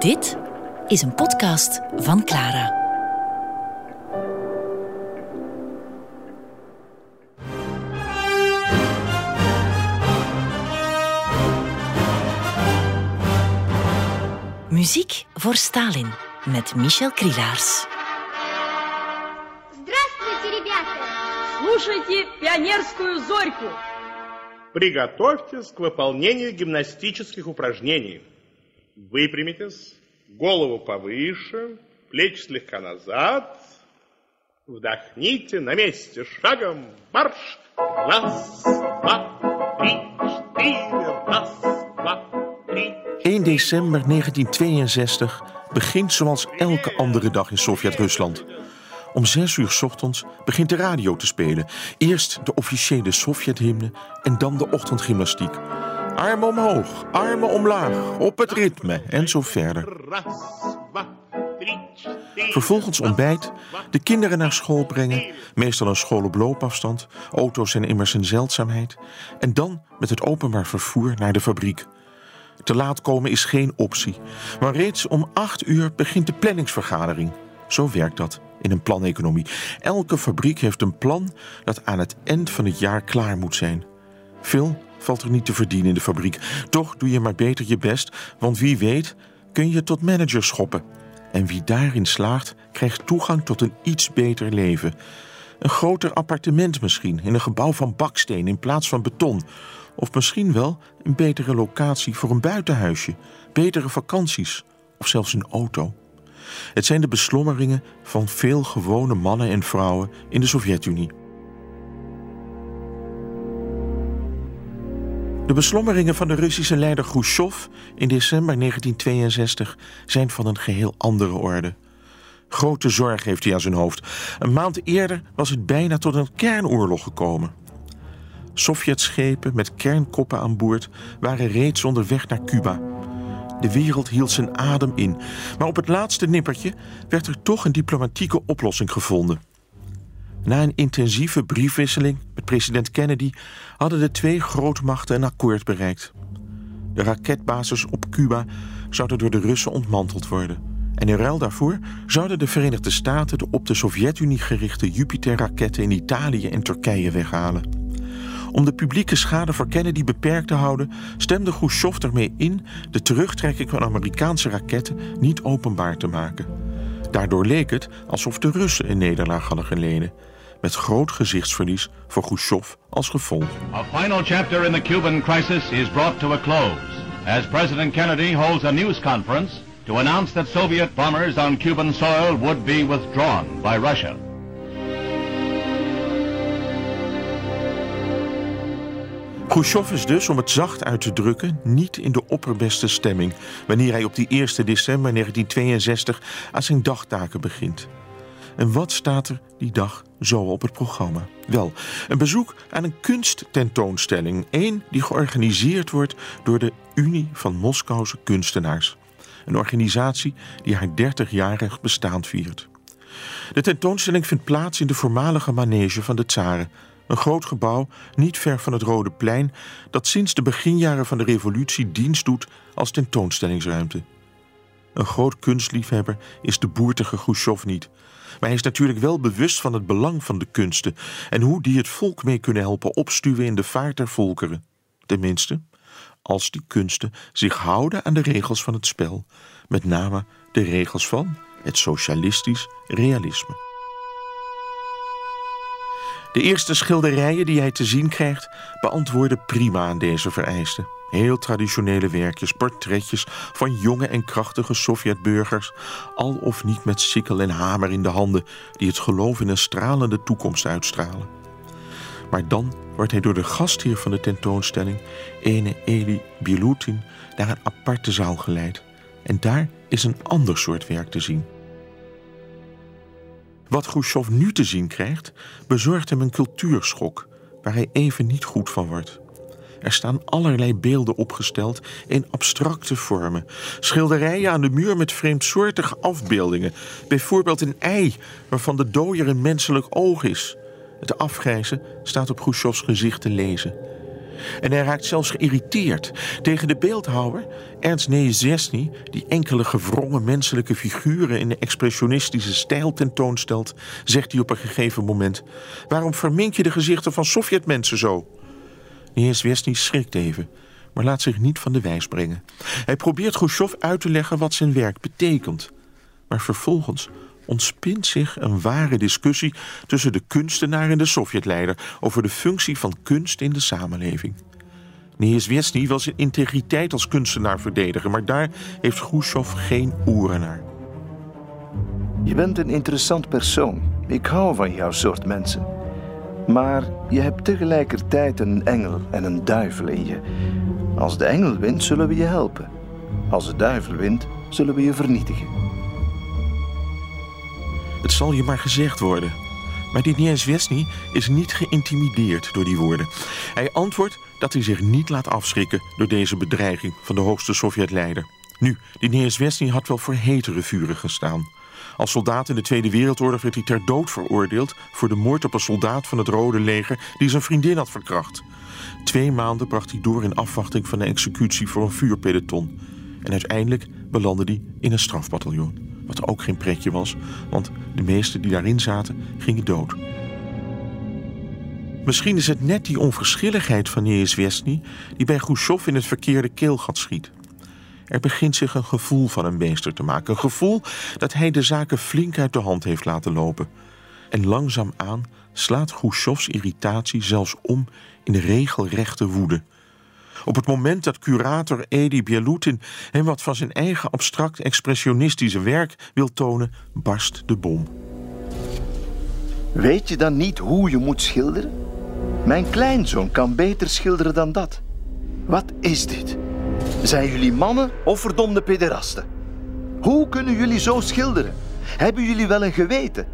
Dit is een podcast van Clara. Muziek voor Stalin met Michel Krielaars. Здравствуйте, ребята! Слушайте пионерскую зорьку. Приготовьтесь к выполнению гимнастических упражнений. Выпрямитесь, голову повыше, плечи слегка назад. Вдохните на месте шагом марш. Раз, два, три, четыре. Раз, два, три. 1 december 1962 begint zoals elke andere dag in Sovjet-Rusland. Om 6 uur 's ochtends begint de radio te spelen. Eerst de officiële Sovjet-hymne en dan de ochtendgymnastiek. Armen omhoog, armen omlaag, op het ritme en zo verder. Vervolgens ontbijt, de kinderen naar school brengen, meestal een school op loopafstand, auto's zijn immers een zeldzaamheid, en dan met het openbaar vervoer naar de fabriek. Te laat komen is geen optie, maar reeds om acht uur begint de planningsvergadering. Zo werkt dat in een planeconomie. Elke fabriek heeft een plan dat aan het eind van het jaar klaar moet zijn. Veel valt er niet te verdienen in de fabriek. Toch doe je maar beter je best, want wie weet kun je tot manager schoppen. En wie daarin slaagt, krijgt toegang tot een iets beter leven. Een groter appartement misschien, in een gebouw van baksteen in plaats van beton. Of misschien wel een betere locatie voor een buitenhuisje, betere vakanties of zelfs een auto. Het zijn de beslommeringen van veel gewone mannen en vrouwen in de Sovjet-Unie. De beslommeringen van de Russische leider Khrushchev in december 1962 zijn van een geheel andere orde. Grote zorg heeft hij aan zijn hoofd. Een maand eerder was het bijna tot een kernoorlog gekomen. Sovjetschepen met kernkoppen aan boord waren reeds onderweg naar Cuba. De wereld hield zijn adem in, maar op het laatste nippertje werd er toch een diplomatieke oplossing gevonden. Na een intensieve briefwisseling met president Kennedy hadden de twee grootmachten een akkoord bereikt. De raketbasis op Cuba zouden door de Russen ontmanteld worden. En in ruil daarvoor zouden de Verenigde Staten de op de Sovjet-Unie gerichte Jupiter-raketten in Italië en Turkije weghalen. Om de publieke schade voor Kennedy beperkt te houden, stemde Khrushchev ermee in de terugtrekking van Amerikaanse raketten niet openbaar te maken. Daardoor leek het alsof de Russen een nederlaag hadden geleden, met groot gezichtsverlies voor Khrushchev als gevolg. A final chapter in the Cuban crisis is brought to a close as President Kennedy holds a news conference to announce that Soviet bombers on Cuban soil would be withdrawn by Russia. Khrushchev is dus, om het zacht uit te drukken, niet in de opperbeste stemming wanneer hij op die 1 december 1962 aan zijn dagtaken begint. En wat staat er die dag zo op het programma? Wel, een bezoek aan een kunsttentoonstelling. Een die georganiseerd wordt door de Unie van Moskouse Kunstenaars. Een organisatie die haar 30-jarig bestaan viert. De tentoonstelling vindt plaats in de voormalige manege van de Tsaren. Een groot gebouw niet ver van het Rode Plein dat sinds de beginjaren van de revolutie dienst doet als tentoonstellingsruimte. Een groot kunstliefhebber is de boertige Khrushchev niet. Maar hij is natuurlijk wel bewust van het belang van de kunsten en hoe die het volk mee kunnen helpen opstuwen in de vaart der volkeren. Tenminste, als die kunsten zich houden aan de regels van het spel, met name de regels van het socialistisch realisme. De eerste schilderijen die hij te zien krijgt beantwoorden prima aan deze vereisten. Heel traditionele werkjes, portretjes van jonge en krachtige Sovjetburgers, al of niet met sikkel en hamer in de handen, die het geloof in een stralende toekomst uitstralen. Maar dan wordt hij door de gastheer van de tentoonstelling, ene Eli Bielutin, naar een aparte zaal geleid. En daar is een ander soort werk te zien. Wat Khrushchev nu te zien krijgt, bezorgt hem een cultuurschok waar hij even niet goed van wordt. Er staan allerlei beelden opgesteld in abstracte vormen. Schilderijen aan de muur met vreemdsoortige afbeeldingen. Bijvoorbeeld een ei waarvan de dooier een menselijk oog is. Het afgrijzen staat op Khrushchevs gezicht te lezen. En hij raakt zelfs geïrriteerd. Tegen de beeldhouwer, Ernst Niezhesny, die enkele gewrongen menselijke figuren in de expressionistische stijl tentoonstelt, zegt hij op een gegeven moment: Waarom vermink je de gezichten van Sovjetmensen zo? Niezhesny schrikt even, maar laat zich niet van de wijs brengen. Hij probeert Khrushchev uit te leggen wat zijn werk betekent. Maar vervolgens ontspint zich een ware discussie tussen de kunstenaar en de Sovjetleider over de functie van kunst in de samenleving. Niezhesny wil zijn integriteit als kunstenaar verdedigen, maar daar heeft Khrushchev geen oren naar. Je bent een interessant persoon. Ik hou van jouw soort mensen. Maar je hebt tegelijkertijd een engel en een duivel in je. Als de engel wint, zullen we je helpen. Als de duivel wint, zullen we je vernietigen. Het zal je maar gezegd worden. Maar die Niezhesny is niet geïntimideerd door die woorden. Hij antwoordt dat hij zich niet laat afschrikken door deze bedreiging van de hoogste Sovjetleider. Nu, die Niezhesny had wel voor hetere vuren gestaan. Als soldaat in de Tweede Wereldoorlog werd hij ter dood veroordeeld voor de moord op een soldaat van het Rode Leger die zijn vriendin had verkracht. Twee maanden bracht hij door in afwachting van de executie voor een vuurpeloton. En uiteindelijk belandde hij in een strafbataljon. Wat ook geen pretje was, want de meesten die daarin zaten gingen dood. Misschien is het net die onverschilligheid van Niezhesny die bij Khrushchev in het verkeerde keelgat schiet. Er begint zich een gevoel van een meester te maken. Een gevoel dat hij de zaken flink uit de hand heeft laten lopen. En langzaamaan slaat Khrushchevs irritatie zelfs om in regelrechte woede. Op het moment dat curator Edi Bielutin hem wat van zijn eigen abstract expressionistische werk wil tonen, barst de bom. Weet je dan niet hoe je moet schilderen? Mijn kleinzoon kan beter schilderen dan dat. Wat is dit? Zijn jullie mannen of verdomde pederasten? Hoe kunnen jullie zo schilderen? Hebben jullie wel een geweten?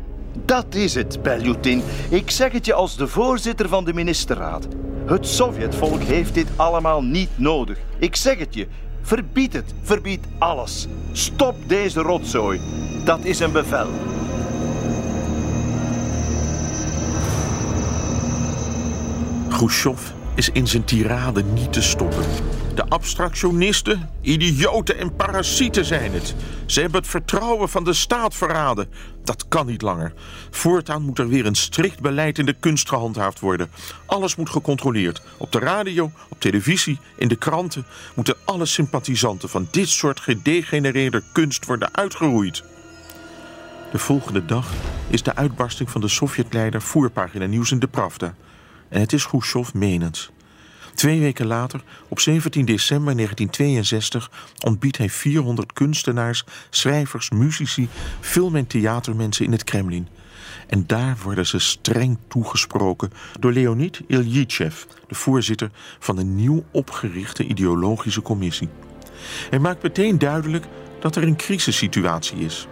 Dat is het, Beljutin. Ik zeg het je als de voorzitter van de ministerraad. Het Sovjetvolk heeft dit allemaal niet nodig. Ik zeg het je. Verbied het. Verbied alles. Stop deze rotzooi. Dat is een bevel. Khrushchev is in zijn tirade niet te stoppen. De abstractionisten, idioten en parasieten zijn het. Ze hebben het vertrouwen van de staat verraden. Dat kan niet langer. Voortaan moet er weer een strikt beleid in de kunst gehandhaafd worden. Alles moet gecontroleerd. Op de radio, op televisie, in de kranten moeten alle sympathisanten van dit soort gedegenereerde kunst worden uitgeroeid. De volgende dag is de uitbarsting van de Sovjetleider voerpagina nieuws in de Pravda. En het is Khrushchev menens. Twee weken later, op 17 december 1962, ontbiedt hij 400 kunstenaars, schrijvers, muzici, film- en theatermensen in het Kremlin. En daar worden ze streng toegesproken door Leonid Ilyitchev, de voorzitter van een nieuw opgerichte ideologische commissie. Hij maakt meteen duidelijk dat er een crisissituatie is.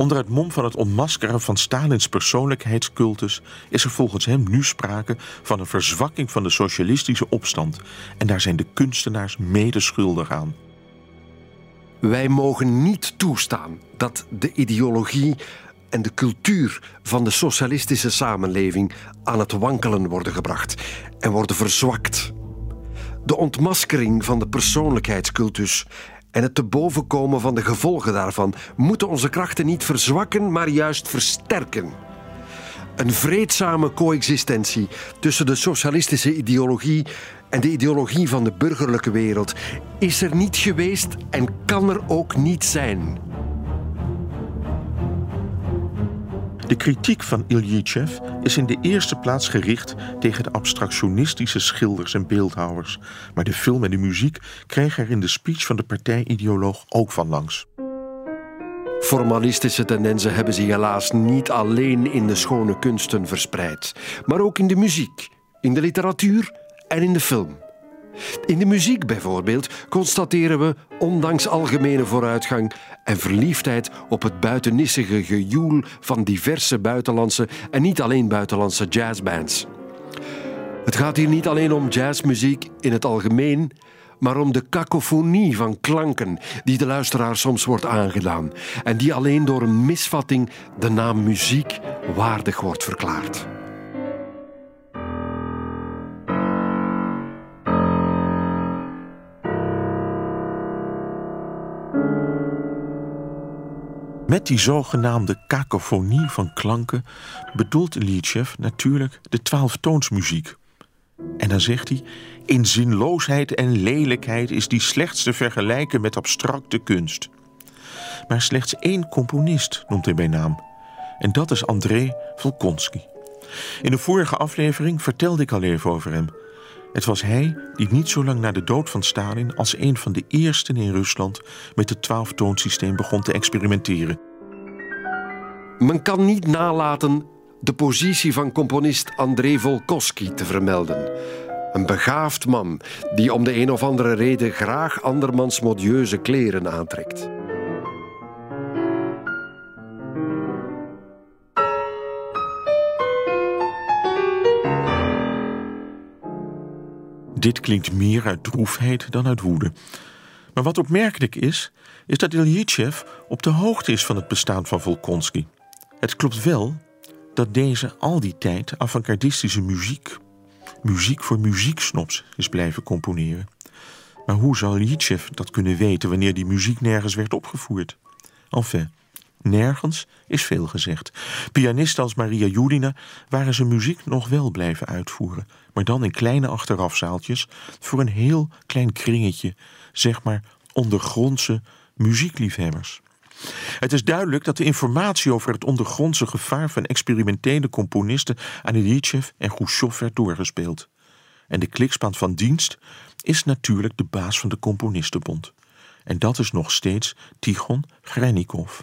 Onder het mom van het ontmaskeren van Stalins persoonlijkheidscultus is er volgens hem nu sprake van een verzwakking van de socialistische opstand. En daar zijn de kunstenaars mede schuldig aan. Wij mogen niet toestaan dat de ideologie en de cultuur van de socialistische samenleving aan het wankelen worden gebracht en worden verzwakt. De ontmaskering van de persoonlijkheidscultus en het te boven komen van de gevolgen daarvan moeten onze krachten niet verzwakken, maar juist versterken. Een vreedzame coexistentie tussen de socialistische ideologie en de ideologie van de burgerlijke wereld is er niet geweest en kan er ook niet zijn. De kritiek van Ilyitchev is in de eerste plaats gericht tegen de abstractionistische schilders en beeldhouwers. Maar de film en de muziek kregen er in de speech van de partijideoloog ook van langs. Formalistische tendensen hebben zich helaas niet alleen in de schone kunsten verspreid, maar ook in de muziek, in de literatuur en in de film. In de muziek bijvoorbeeld constateren we, ondanks algemene vooruitgang en verliefdheid op het buitennissige gejoel van diverse buitenlandse en niet alleen buitenlandse jazzbands. Het gaat hier niet alleen om jazzmuziek in het algemeen, maar om de kakofonie van klanken die de luisteraar soms wordt aangedaan en die alleen door een misvatting de naam muziek waardig wordt verklaard. Met die zogenaamde kakofonie van klanken bedoelt Liedjev natuurlijk de twaalftoonsmuziek. En dan zegt hij: In zinloosheid en lelijkheid is die slechts te vergelijken met abstracte kunst. Maar slechts één componist noemt hij bij naam. En dat is André Volkonsky. In de vorige aflevering vertelde ik al even over hem. Het was hij die niet zo lang na de dood van Stalin als een van de eersten in Rusland met het twaalftoonsysteem begon te experimenteren. Men kan niet nalaten de positie van componist André Volkowski te vermelden. Een begaafd man die om de een of andere reden graag andermans modieuze kleren aantrekt. Dit klinkt meer uit droefheid dan uit woede. Maar wat opmerkelijk is, is dat Ilyitchev op de hoogte is van het bestaan van Volkonsky. Het klopt wel dat deze al die tijd avant-gardistische muziek, muziek voor muzieksnops, is blijven componeren. Maar hoe zou Ilyitchev dat kunnen weten wanneer die muziek nergens werd opgevoerd? Enfin, nergens is veel gezegd. Pianisten als Maria Judina waren zijn muziek nog wel blijven uitvoeren, maar dan in kleine achterafzaaltjes voor een heel klein kringetje, zeg maar ondergrondse muziekliefhebbers. Het is duidelijk dat de informatie over het ondergrondse gevaar van experimentele componisten aan Ilyitchev en Khrushchev werd doorgespeeld. En de klikspaan van dienst is natuurlijk de baas van de Componistenbond. En dat is nog steeds Tichon Grennikov.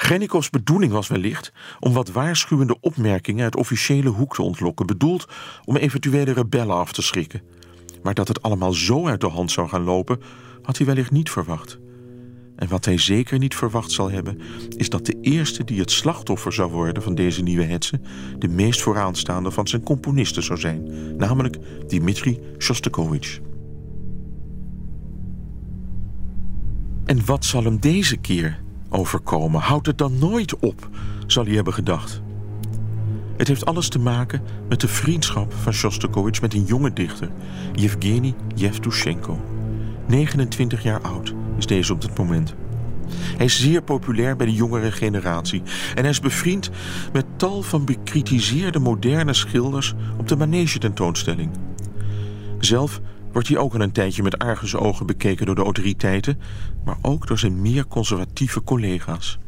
Grennikovs bedoeling was wellicht om wat waarschuwende opmerkingen uit officiële hoek te ontlokken, bedoeld om eventuele rebellen af te schrikken. Maar dat het allemaal zo uit de hand zou gaan lopen, had hij wellicht niet verwacht. En wat hij zeker niet verwacht zal hebben, is dat de eerste die het slachtoffer zou worden van deze nieuwe hetze, de meest vooraanstaande van zijn componisten zou zijn, namelijk Dmitri Shostakovich. En wat zal hem deze keer overkomen? Houdt het dan nooit op, zal hij hebben gedacht. Het heeft alles te maken met de vriendschap van Shostakovich met een jonge dichter, Yevgeny Yevtushenko. 29 jaar oud is deze op dit moment. Hij is zeer populair bij de jongere generatie en hij is bevriend met tal van bekritiseerde moderne schilders op de manege tentoonstelling. Zelf wordt hij ook al een tijdje met argusogen bekeken door de autoriteiten, maar ook door zijn meer conservatieve collega's.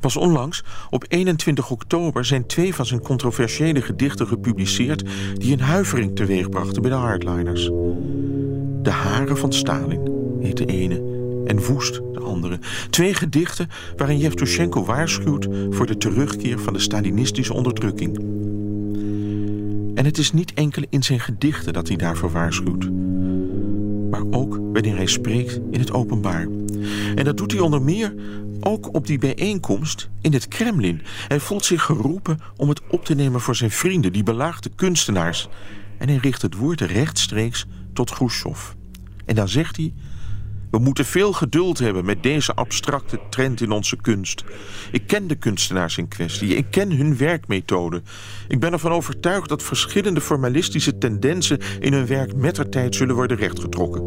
Pas onlangs, op 21 oktober, zijn twee van zijn controversiële gedichten gepubliceerd die een huivering teweegbrachten bij de hardliners. De haren van Stalin heet de ene en Woest de andere. Twee gedichten waarin Yevtushenko waarschuwt voor de terugkeer van de Stalinistische onderdrukking. En het is niet enkel in zijn gedichten dat hij daarvoor waarschuwt, maar ook wanneer hij spreekt in het openbaar. En dat doet hij onder meer ook op die bijeenkomst in het Kremlin. Hij voelt zich geroepen om het op te nemen voor zijn vrienden, die belaagde kunstenaars. En hij richt het woord rechtstreeks tot Khrushchev. En dan zegt hij... We moeten veel geduld hebben met deze abstracte trend in onze kunst. Ik ken de kunstenaars in kwestie. Ik ken hun werkmethode. Ik ben ervan overtuigd dat verschillende formalistische tendensen in hun werk mettertijd zullen worden rechtgetrokken.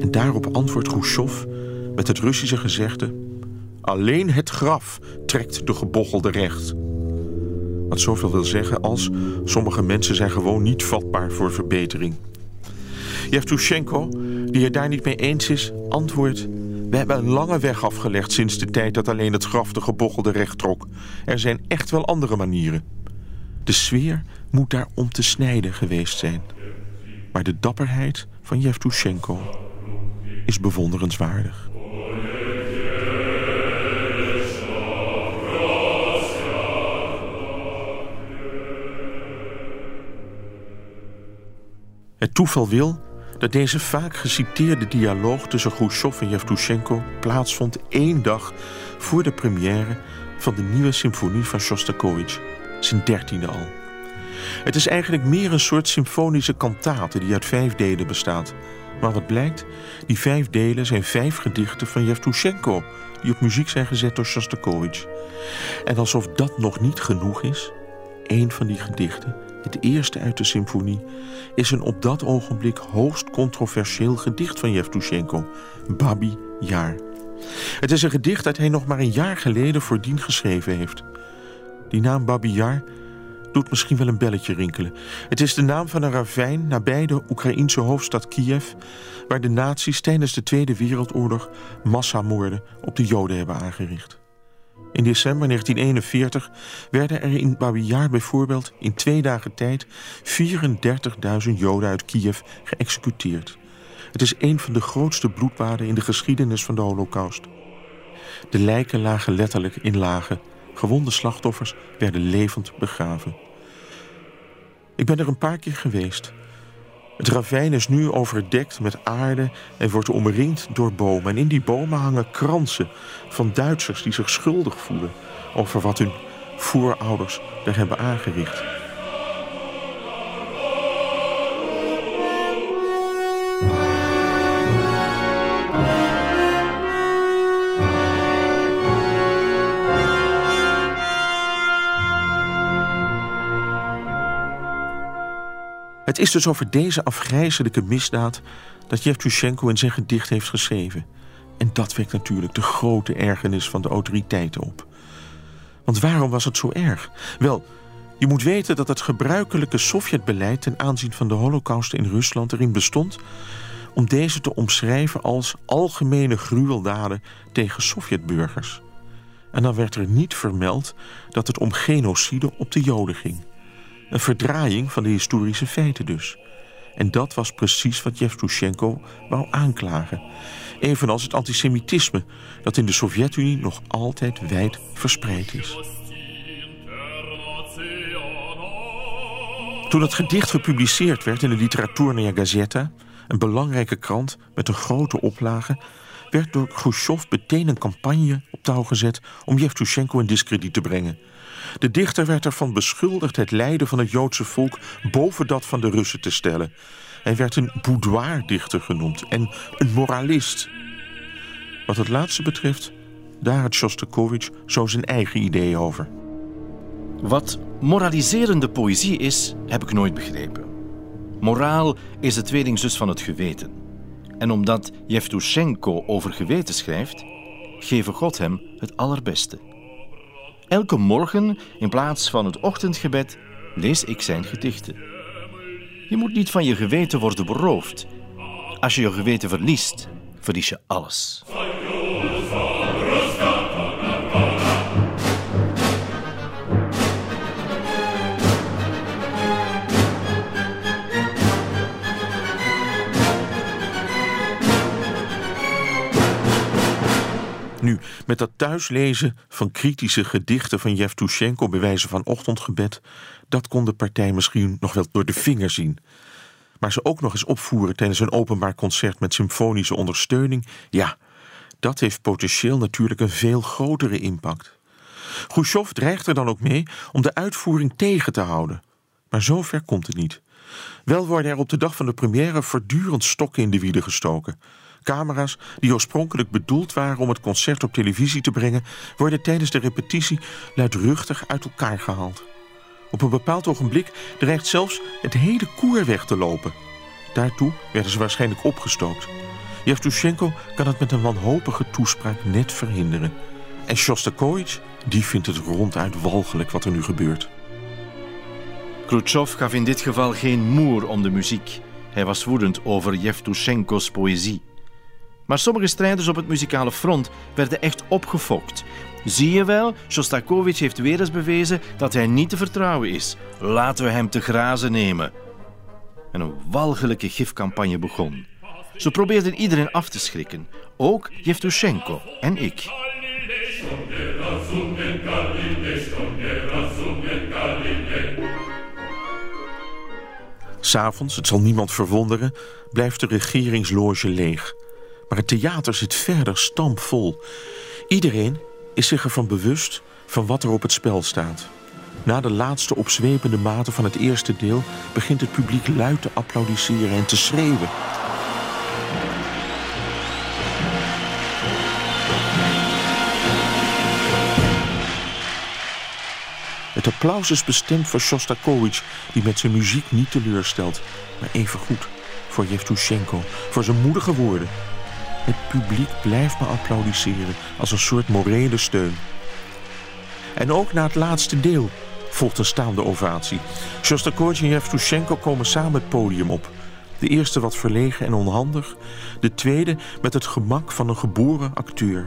En daarop antwoordt Khrushchev met het Russische gezegde: Alleen het graf trekt de gebochelde recht. Wat zoveel wil zeggen als sommige mensen zijn gewoon niet vatbaar voor verbetering. Yevtushenko, die het daar niet mee eens is, antwoordt... We hebben een lange weg afgelegd sinds de tijd dat alleen het graf de gebochelde recht trok. Er zijn echt wel andere manieren. De sfeer moet daar om te snijden geweest zijn. Maar de dapperheid van Yevtushenko is bewonderenswaardig. Het toeval wil dat deze vaak geciteerde dialoog tussen Khrushchev en Yevtushenko plaatsvond één dag voor de première van de nieuwe symfonie van Shostakovich, zijn dertiende al. Het is eigenlijk meer een soort symfonische kantate die uit vijf delen bestaat. Maar wat blijkt, die vijf delen zijn vijf gedichten van Yevtushenko, die op muziek zijn gezet door Shostakovich. En alsof dat nog niet genoeg is, een van die gedichten het eerste uit de symfonie, is een op dat ogenblik hoogst controversieel gedicht van Yevtushenko, Babi Jaar. Het is een gedicht dat hij nog maar een jaar geleden voordien geschreven heeft. Die naam Babi Yar doet misschien wel een belletje rinkelen. Het is de naam van een ravijn nabij de Oekraïense hoofdstad Kiev... waar de nazi's tijdens de Tweede Wereldoorlog massamoorden op de Joden hebben aangericht. In december 1941 werden er in Babi Yar bijvoorbeeld in twee dagen tijd 34.000 Joden uit Kiev geëxecuteerd. Het is een van de grootste bloedbaden in de geschiedenis van de Holocaust. De lijken lagen letterlijk in lagen. Gewonde slachtoffers werden levend begraven. Ik ben er een paar keer geweest. Het ravijn is nu overdekt met aarde en wordt omringd door bomen. En in die bomen hangen kransen van Duitsers die zich schuldig voelen over wat hun voorouders er hebben aangericht. Het is dus over deze afgrijzelijke misdaad dat Yevtushenko in zijn gedicht heeft geschreven. En dat wekt natuurlijk de grote ergernis van de autoriteiten op. Want waarom was het zo erg? Wel, je moet weten dat het gebruikelijke Sovjetbeleid ten aanzien van de Holocaust in Rusland erin bestond om deze te omschrijven als algemene gruweldaden tegen Sovjetburgers. En dan werd er niet vermeld dat het om genocide op de Joden ging. Een verdraaiing van de historische feiten dus. En dat was precies wat Yevtushenko wou aanklagen. Evenals het antisemitisme dat in de Sovjet-Unie nog altijd wijd verspreid is. Toen het gedicht gepubliceerd werd in de Literaturnaya Gazeta... een belangrijke krant met een grote oplage... werd door Khrushchev meteen een campagne op touw gezet... om Yevtushenko in discrediet te brengen... De dichter werd ervan beschuldigd het lijden van het Joodse volk boven dat van de Russen te stellen. Hij werd een boudoirdichter genoemd en een moralist. Wat het laatste betreft, daar had Shostakovich zo zijn eigen idee over. Wat moraliserende poëzie is, heb ik nooit begrepen. Moraal is de tweelingzus van het geweten. En omdat Yevtushenko over geweten schrijft, geven God hem het allerbeste. Elke morgen, in plaats van het ochtendgebed, lees ik zijn gedichten. Je moet niet van je geweten worden beroofd. Als je je geweten verliest, verlies je alles. Nu, met dat thuislezen van kritische gedichten van Yevtushenko bij wijze van ochtendgebed, dat kon de partij misschien nog wel door de vinger zien. Maar ze ook nog eens opvoeren tijdens een openbaar concert met symfonische ondersteuning, ja, dat heeft potentieel natuurlijk een veel grotere impact. Khrushchev dreigt er dan ook mee om de uitvoering tegen te houden. Maar zover komt het niet. Wel worden er op de dag van de première voortdurend stokken in de wielen gestoken. Camera's die oorspronkelijk bedoeld waren om het concert op televisie te brengen, worden tijdens de repetitie luidruchtig uit elkaar gehaald. Op een bepaald ogenblik dreigt zelfs het hele koer weg te lopen. Daartoe werden ze waarschijnlijk opgestookt. Yevtushenko kan het met een wanhopige toespraak net verhinderen. En Shostakovich, die vindt het ronduit walgelijk wat er nu gebeurt. Khrushchev gaf in dit geval geen moer om de muziek. Hij was woedend over Yevtushenko's poëzie. Maar sommige strijders op het muzikale front werden echt opgefokt. Zie je wel, Shostakovich heeft weer eens bewezen dat hij niet te vertrouwen is. Laten we hem te grazen nemen. En een walgelijke gifcampagne begon. Ze probeerden iedereen af te schrikken, ook Yevtushenko en ik. S'avonds, het zal niemand verwonderen, blijft de regeringsloge leeg. Maar het theater zit verder stampvol. Iedereen is zich ervan bewust van wat er op het spel staat. Na de laatste opzwepende maten van het eerste deel begint het publiek luid te applaudisseren en te schreeuwen. Het applaus is bestemd voor Shostakovich, die met zijn muziek niet teleurstelt, maar evengoed voor Yevtushenko, voor zijn moedige woorden Het publiek blijft me applaudisseren als een soort morele steun. En ook na het laatste deel volgt een staande ovatie. Shostakovich en Yevtushenko komen samen het podium op. De eerste wat verlegen en onhandig, de tweede met het gemak van een geboren acteur.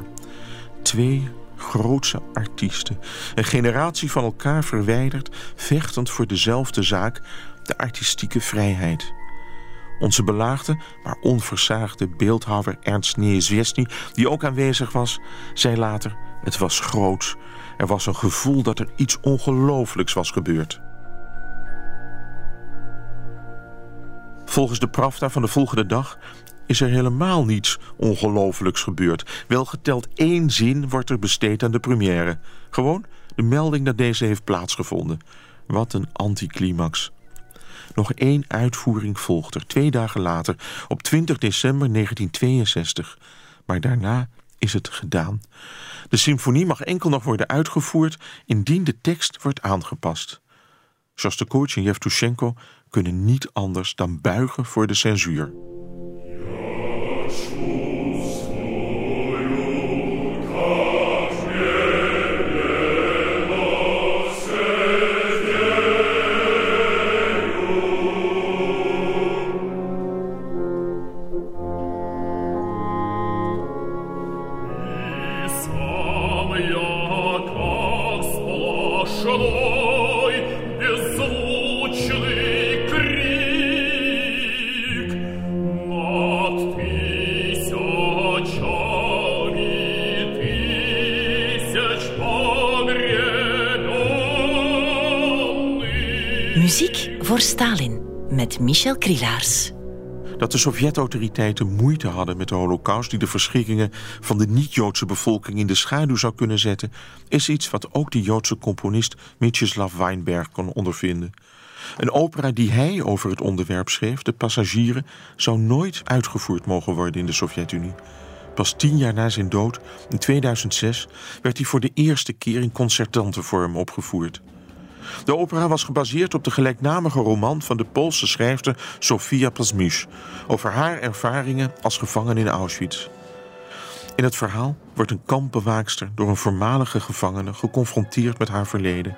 Twee grootse artiesten, een generatie van elkaar verwijderd, vechtend voor dezelfde zaak, de artistieke vrijheid. Onze belaagde, maar onversaagde beeldhouwer Ernst Niezwestny, die ook aanwezig was, zei later: Het was groot. Er was een gevoel dat er iets ongelooflijks was gebeurd. Volgens de Pravda van de volgende dag is er helemaal niets ongelooflijks gebeurd. Wel geteld één zin wordt er besteed aan de première. Gewoon de melding dat deze heeft plaatsgevonden. Wat een anticlimax. Nog één uitvoering volgt er, twee dagen later, op 20 december 1962. Maar daarna is het gedaan. De symfonie mag enkel nog worden uitgevoerd indien de tekst wordt aangepast. Shostakovich en Yevtushenko kunnen niet anders dan buigen voor de censuur. Dat de Sovjet-autoriteiten moeite hadden met de holocaust... die de verschrikkingen van de niet-Joodse bevolking in de schaduw zou kunnen zetten... is iets wat ook de Joodse componist Mieczysław Weinberg kon ondervinden. Een opera die hij over het onderwerp schreef, De Passagieren... zou nooit uitgevoerd mogen worden in de Sovjet-Unie. Pas tien jaar na zijn dood, in 2006, werd hij voor de eerste keer in concertante vorm opgevoerd. De opera was gebaseerd op de gelijknamige roman van de Poolse schrijfster Sofia Plasmisz over haar ervaringen als gevangen in Auschwitz. In het verhaal wordt een kampbewaakster door een voormalige gevangene geconfronteerd met haar verleden.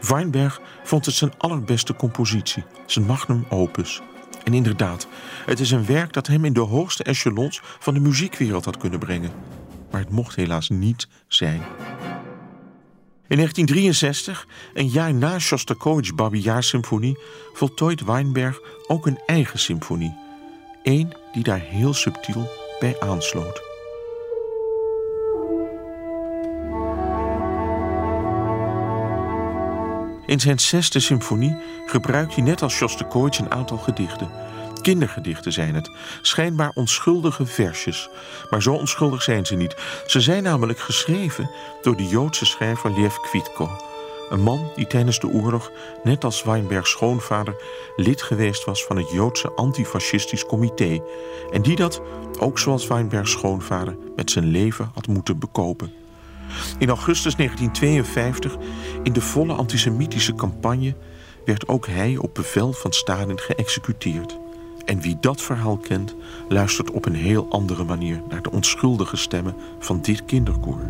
Weinberg vond het zijn allerbeste compositie, zijn magnum opus. En inderdaad, het is een werk dat hem in de hoogste echelons van de muziekwereld had kunnen brengen. Maar het mocht helaas niet zijn. In 1963, een jaar na Shostakovich's Babi-jaar-symfonie, voltooit Weinberg ook een eigen symfonie. Eén die daar heel subtiel bij aansloot. In zijn zesde symfonie gebruikt hij net als Shostakovich een aantal gedichten. Kindergedichten zijn het, schijnbaar onschuldige versjes. Maar zo onschuldig zijn ze niet. Ze zijn namelijk geschreven door de Joodse schrijver Lev Kvitko. Een man die tijdens de oorlog, net als Weinbergs schoonvader, lid geweest was van het Joodse antifascistisch comité. En die dat, ook zoals Weinbergs schoonvader, met zijn leven had moeten bekopen. In augustus 1952, in de volle antisemitische campagne, werd ook hij op bevel van Stalin geëxecuteerd. En wie dat verhaal kent, luistert op een heel andere manier naar de onschuldige stemmen van dit kinderkoor.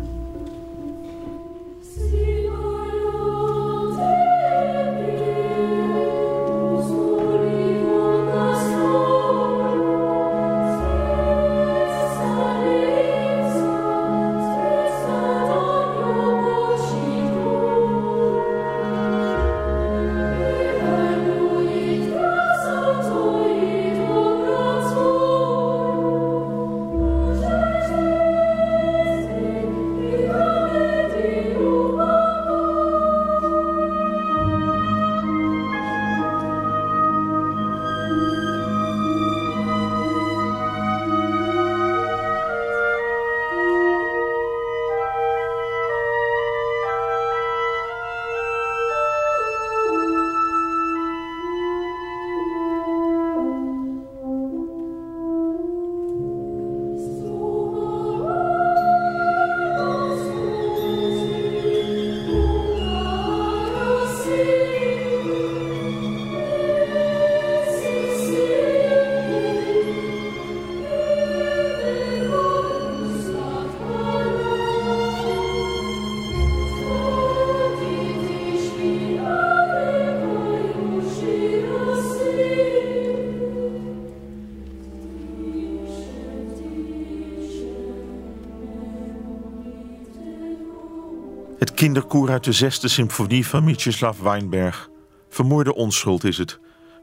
Het kinderkoor uit de zesde symfonie van Mieczysław Weinberg. Vermoorde onschuld is het,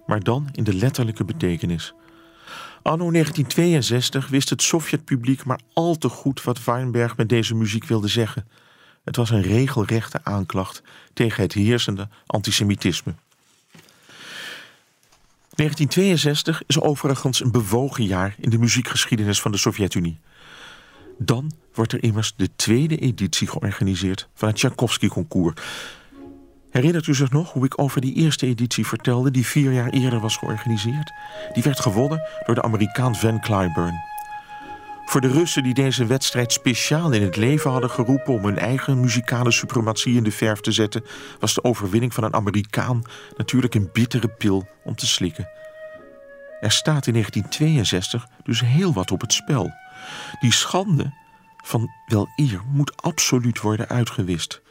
maar dan in de letterlijke betekenis. Anno 1962 wist het Sovjetpubliek maar al te goed wat Weinberg met deze muziek wilde zeggen. Het was een regelrechte aanklacht tegen het heersende antisemitisme. 1962 is overigens een bewogen jaar in de muziekgeschiedenis van de Sovjet-Unie. Dan wordt er immers de tweede editie georganiseerd van het Tchaikovsky-concours. Herinnert u zich nog hoe ik over die eerste editie vertelde, die vier jaar eerder was georganiseerd? Die werd gewonnen door de Amerikaan Van Cliburn. Voor de Russen die deze wedstrijd speciaal in het leven hadden geroepen om hun eigen muzikale suprematie in de verf te zetten, was de overwinning van een Amerikaan natuurlijk een bittere pil om te slikken. Er staat in 1962 dus heel wat op het spel. Die schande van wel eer moet absoluut worden uitgewist.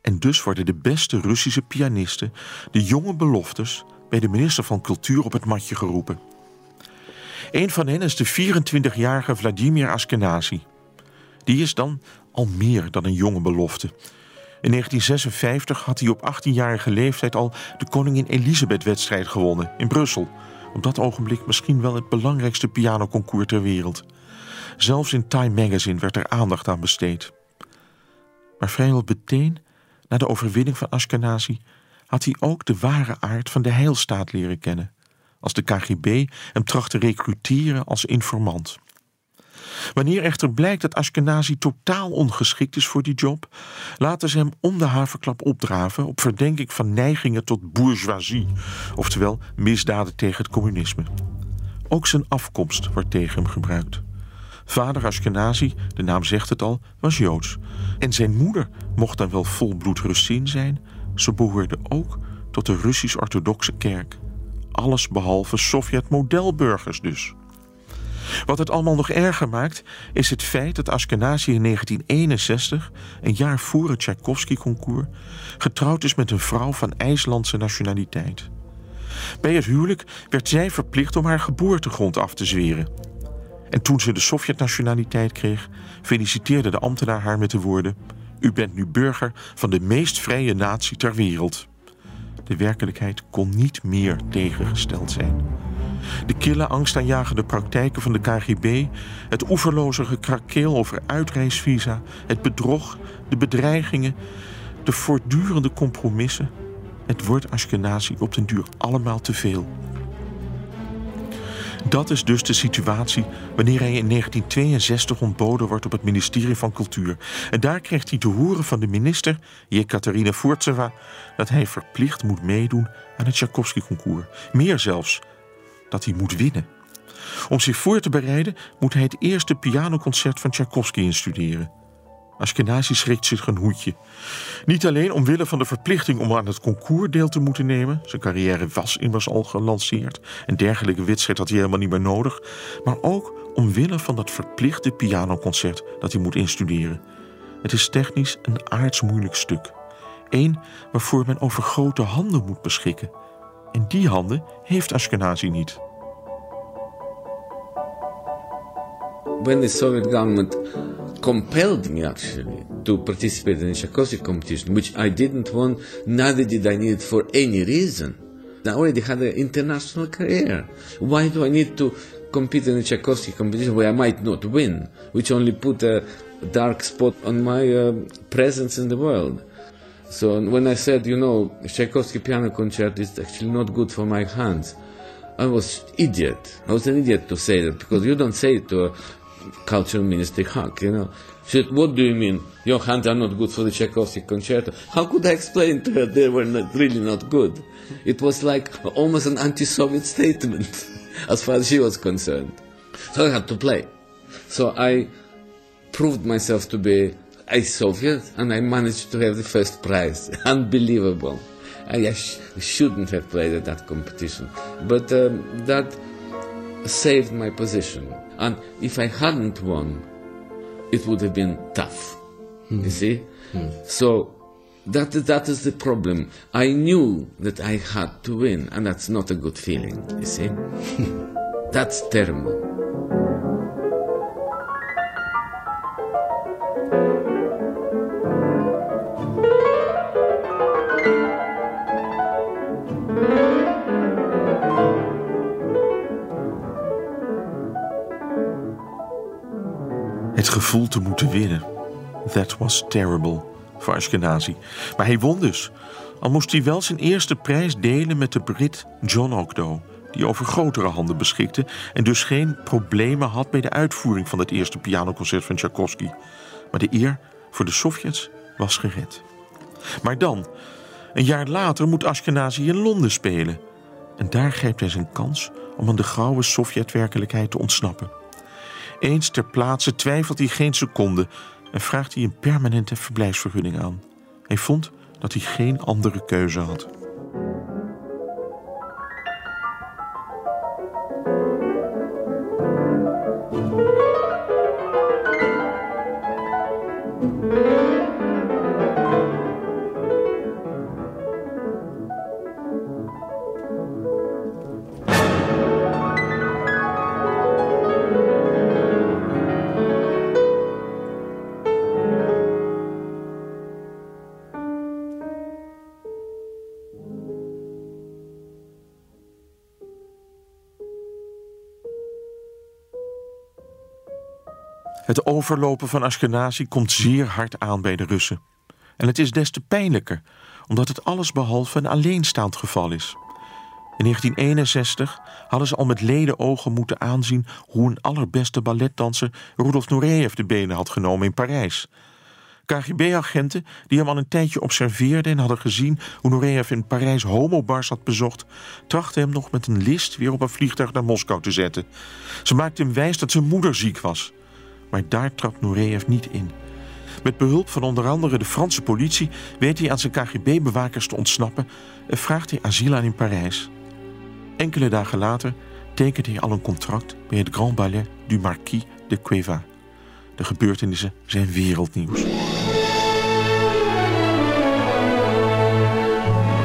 En dus worden de beste Russische pianisten, de jonge beloftes, bij de minister van Cultuur op het matje geroepen. Een van hen is de 24-jarige Vladimir Ashkenazi. Die is dan al meer dan een jonge belofte. In 1956 had hij op 18-jarige leeftijd al de Koningin Elisabeth-wedstrijd gewonnen in Brussel. Op dat ogenblik misschien wel het belangrijkste pianoconcours ter wereld. Zelfs in Time Magazine werd er aandacht aan besteed. Maar vrijwel meteen, na de overwinning van Ashkenazi, had hij ook de ware aard van de heilstaat leren kennen als de KGB hem tracht te recruteren als informant. Wanneer echter blijkt dat Ashkenazi totaal ongeschikt is voor die job, laten ze hem om de haverklap opdraven op verdenking van neigingen tot bourgeoisie, oftewel misdaden tegen het communisme. Ook zijn afkomst wordt tegen hem gebruikt. Vader Ashkenazi, de naam zegt het al, was Joods. En zijn moeder mocht dan wel volbloed Russin zijn, ze behoorde ook tot de Russisch-orthodoxe kerk. Alles behalve Sovjet-modelburgers dus. Wat het allemaal nog erger maakt, is het feit dat Ashkenazi in 1961, een jaar voor het Tchaikovsky-concours, getrouwd is met een vrouw van IJslandse nationaliteit. Bij het huwelijk werd zij verplicht om haar geboortegrond af te zweren. En toen ze de Sovjet-nationaliteit kreeg, feliciteerde de ambtenaar haar met de woorden: U bent nu burger van de meest vrije natie ter wereld. De werkelijkheid kon niet meer tegengesteld zijn. De kille angstaanjagende praktijken van de KGB, het oeverloze gekrakeel over uitreisvisa, het bedrog, de bedreigingen, de voortdurende compromissen. Het wordt Ashkenazi op den duur allemaal te veel. Dat is dus de situatie wanneer hij in 1962 ontboden wordt op het ministerie van Cultuur. En daar krijgt hij te horen van de minister, Jekaterina Furtseva, dat hij verplicht moet meedoen aan het Tchaikovsky-concours. Meer zelfs, dat hij moet winnen. Om zich voor te bereiden moet hij het eerste pianoconcert van Tchaikovsky instuderen. Ashkenazi schrikt zich een hoedje. Niet alleen omwille van de verplichting om aan het concours deel te moeten nemen, zijn carrière was immers al gelanceerd, een dergelijke wedstrijd had hij helemaal niet meer nodig, maar ook omwille van dat verplichte pianoconcert dat hij moet instuderen. Het is technisch een aardsmoeilijk stuk. Eén waarvoor men over grote handen moet beschikken. En die handen heeft Ashkenazi niet. When the Soviet government compelled me actually to participate in a Tchaikovsky competition, which I didn't want, neither did I need for any reason. I already had an international career. Why do I need to compete in a Tchaikovsky competition where I might not win, which only put a dark spot on my uh, presence in the world? So when I said, you know, Tchaikovsky piano concert is actually not good for my hands, I was idiot. I was an idiot to say that because you don't say it to a cultural minister Huck, you know. She said, what do you mean? Your hands are not good for the Tchaikovsky concerto. How could I explain to her they were not, really not good? It was like almost an anti-Soviet statement as far as she was concerned. So I had to play. So I proved myself to be a Soviet and I managed to have the first prize. Unbelievable. I, I sh- shouldn't have played at that competition. But um, that saved my position. And if I hadn't won, it would have been tough. You hmm. see? Hmm. So that, that is the problem. I knew that I had to win, and that's not a good feeling, you see? that's terrible. Het gevoel te moeten winnen. That was terrible voor Ashkenazi. Maar hij won dus. Al moest hij wel zijn eerste prijs delen met de Brit John Ogdo, die over grotere handen beschikte en dus geen problemen had bij de uitvoering van het eerste pianoconcert van Tchaikovsky. Maar de eer voor de Sovjets was gered. Maar dan, een jaar later, moet Ashkenazi in Londen spelen. En daar grijpt hij zijn kans om aan de grauwe Sovjetwerkelijkheid te ontsnappen. Eens ter plaatse twijfelt hij geen seconde en vraagt hij een permanente verblijfsvergunning aan. Hij vond dat hij geen andere keuze had. Het overlopen van Ashkenazi komt zeer hard aan bij de Russen. En het is des te pijnlijker, omdat het allesbehalve een alleenstaand geval is. In 1961 hadden ze al met leden ogen moeten aanzien hoe een allerbeste balletdanser Rudolf Nureyev de benen had genomen in Parijs. KGB-agenten die hem al een tijdje observeerden en hadden gezien hoe Nureyev in Parijs homobars had bezocht, trachten hem nog met een list weer op een vliegtuig naar Moskou te zetten. Ze maakten hem wijs dat zijn moeder ziek was. Maar daar trapt Nureyev niet in. Met behulp van onder andere de Franse politie weet hij aan zijn KGB-bewakers te ontsnappen en vraagt hij asiel aan in Parijs. Enkele dagen later tekent hij al een contract bij het Grand Ballet du Marquis de Cueva. De gebeurtenissen zijn wereldnieuws.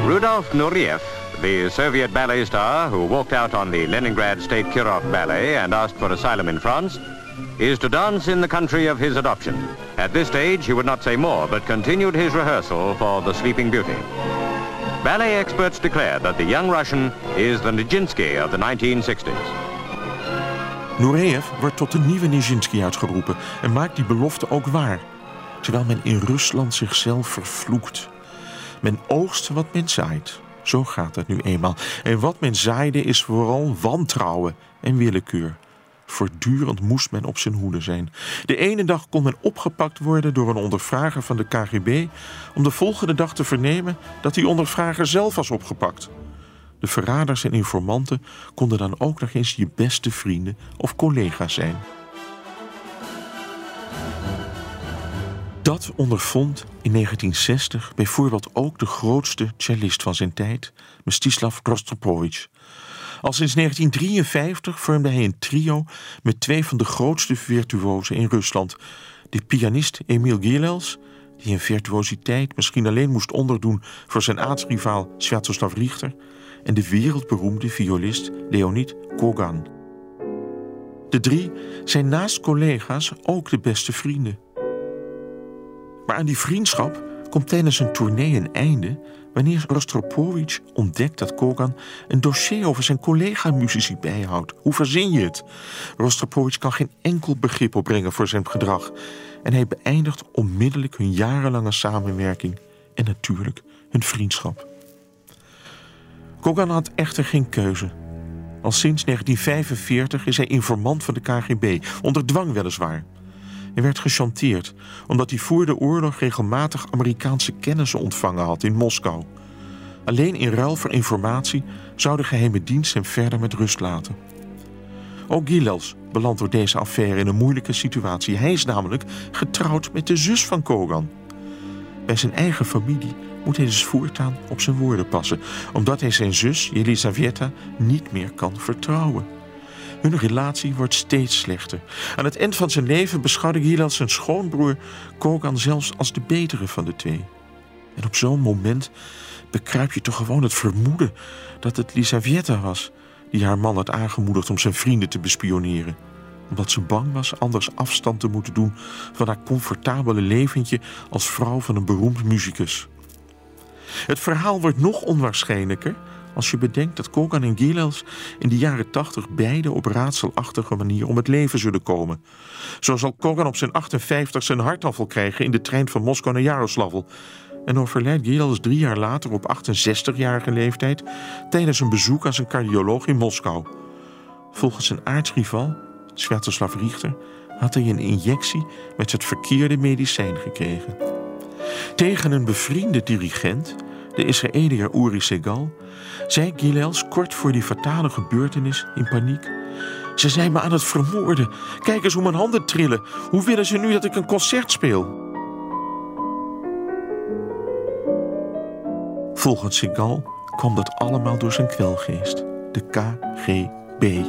Rudolf Nureyev, the Soviet ballet star who walked out on the Leningrad State Kirov Ballet and asked for asylum in France, is to dance in the country of his adoption. At this stage, he would not say more, but continued his rehearsal for The Sleeping Beauty. Ballet experts declare that the young Russian is the Nijinsky of the 1960s. Nureyev wordt tot de nieuwe Nijinsky uitgeroepen en maakt die belofte ook waar. Terwijl men in Rusland zichzelf vervloekt. Men oogst wat men zaait. Zo gaat het nu eenmaal. En wat men zaaide is vooral wantrouwen en willekeur. Voortdurend moest men op zijn hoede zijn. De ene dag kon men opgepakt worden door een ondervrager van de KGB om de volgende dag te vernemen dat die ondervrager zelf was opgepakt. De verraders en informanten konden dan ook nog eens je beste vrienden of collega's zijn. Dat ondervond in 1960 bijvoorbeeld ook de grootste cellist van zijn tijd, Mstislav Rostropovich. Al sinds 1953 vormde hij een trio met twee van de grootste virtuosen in Rusland. De pianist Emil Gilels, die in virtuositeit misschien alleen moest onderdoen voor zijn aartsrivaal Sviatoslav Richter, en de wereldberoemde violist Leonid Kogan. De drie zijn naast collega's ook de beste vrienden. Maar aan die vriendschap komt tijdens een tournee een einde wanneer Rostropovich ontdekt dat Kogan een dossier over zijn collega-muzici bijhoudt. Hoe verzin je het? Rostropovich kan geen enkel begrip opbrengen voor zijn gedrag en hij beëindigt onmiddellijk hun jarenlange samenwerking en natuurlijk hun vriendschap. Kogan had echter geen keuze. Al sinds 1945 is hij informant van de KGB, onder dwang weliswaar. Hij werd gechanteerd omdat hij voor de oorlog regelmatig Amerikaanse kennissen ontvangen had in Moskou. Alleen in ruil voor informatie zou de geheime dienst hem verder met rust laten. Ook Gilels belandt door deze affaire in een moeilijke situatie. Hij is namelijk getrouwd met de zus van Kogan. Bij zijn eigen familie moet hij dus voortaan op zijn woorden passen, omdat hij zijn zus, Jelisaveta, niet meer kan vertrouwen. Hun relatie wordt steeds slechter. Aan het eind van zijn leven beschouwde Gilad zijn schoonbroer Kogan zelfs als de betere van de twee. En op zo'n moment bekruip je toch gewoon het vermoeden dat het Lisavietta was die haar man had aangemoedigd om zijn vrienden te bespioneren omdat ze bang was anders afstand te moeten doen van haar comfortabele leventje als vrouw van een beroemd muzikus. Het verhaal wordt nog onwaarschijnlijker als je bedenkt dat Kogan en Gilels in de jaren tachtig beide op raadselachtige manier om het leven zullen komen. Zo zal Kogan op zijn 58 zijn hartaanval krijgen in de trein van Moskou naar Jaroslavl. En overlijdt Gilels drie jaar later op 68-jarige leeftijd tijdens een bezoek aan zijn cardioloog in Moskou. Volgens zijn aartsrival, Sviatoslav Richter, had hij een injectie met het verkeerde medicijn gekregen. Tegen een bevriende dirigent, de Israëliër Uri Segal, zei Gilels kort voor die fatale gebeurtenis in paniek. Ze zijn me aan het vermoorden. Kijk eens hoe mijn handen trillen. Hoe willen ze nu dat ik een concert speel? Volgens Segal kwam dat allemaal door zijn kwelgeest, de KGB.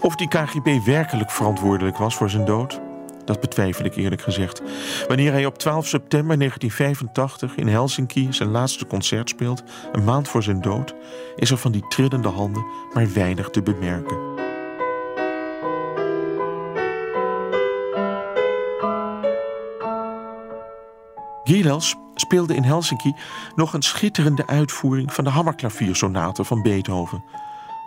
Of die KGB werkelijk verantwoordelijk was voor zijn dood, dat betwijfel ik eerlijk gezegd. Wanneer hij op 12 september 1985 in Helsinki zijn laatste concert speelt, een maand voor zijn dood, is er van die trillende handen maar weinig te bemerken. Gilels speelde in Helsinki nog een schitterende uitvoering van de Hammerklaviersonate van Beethoven.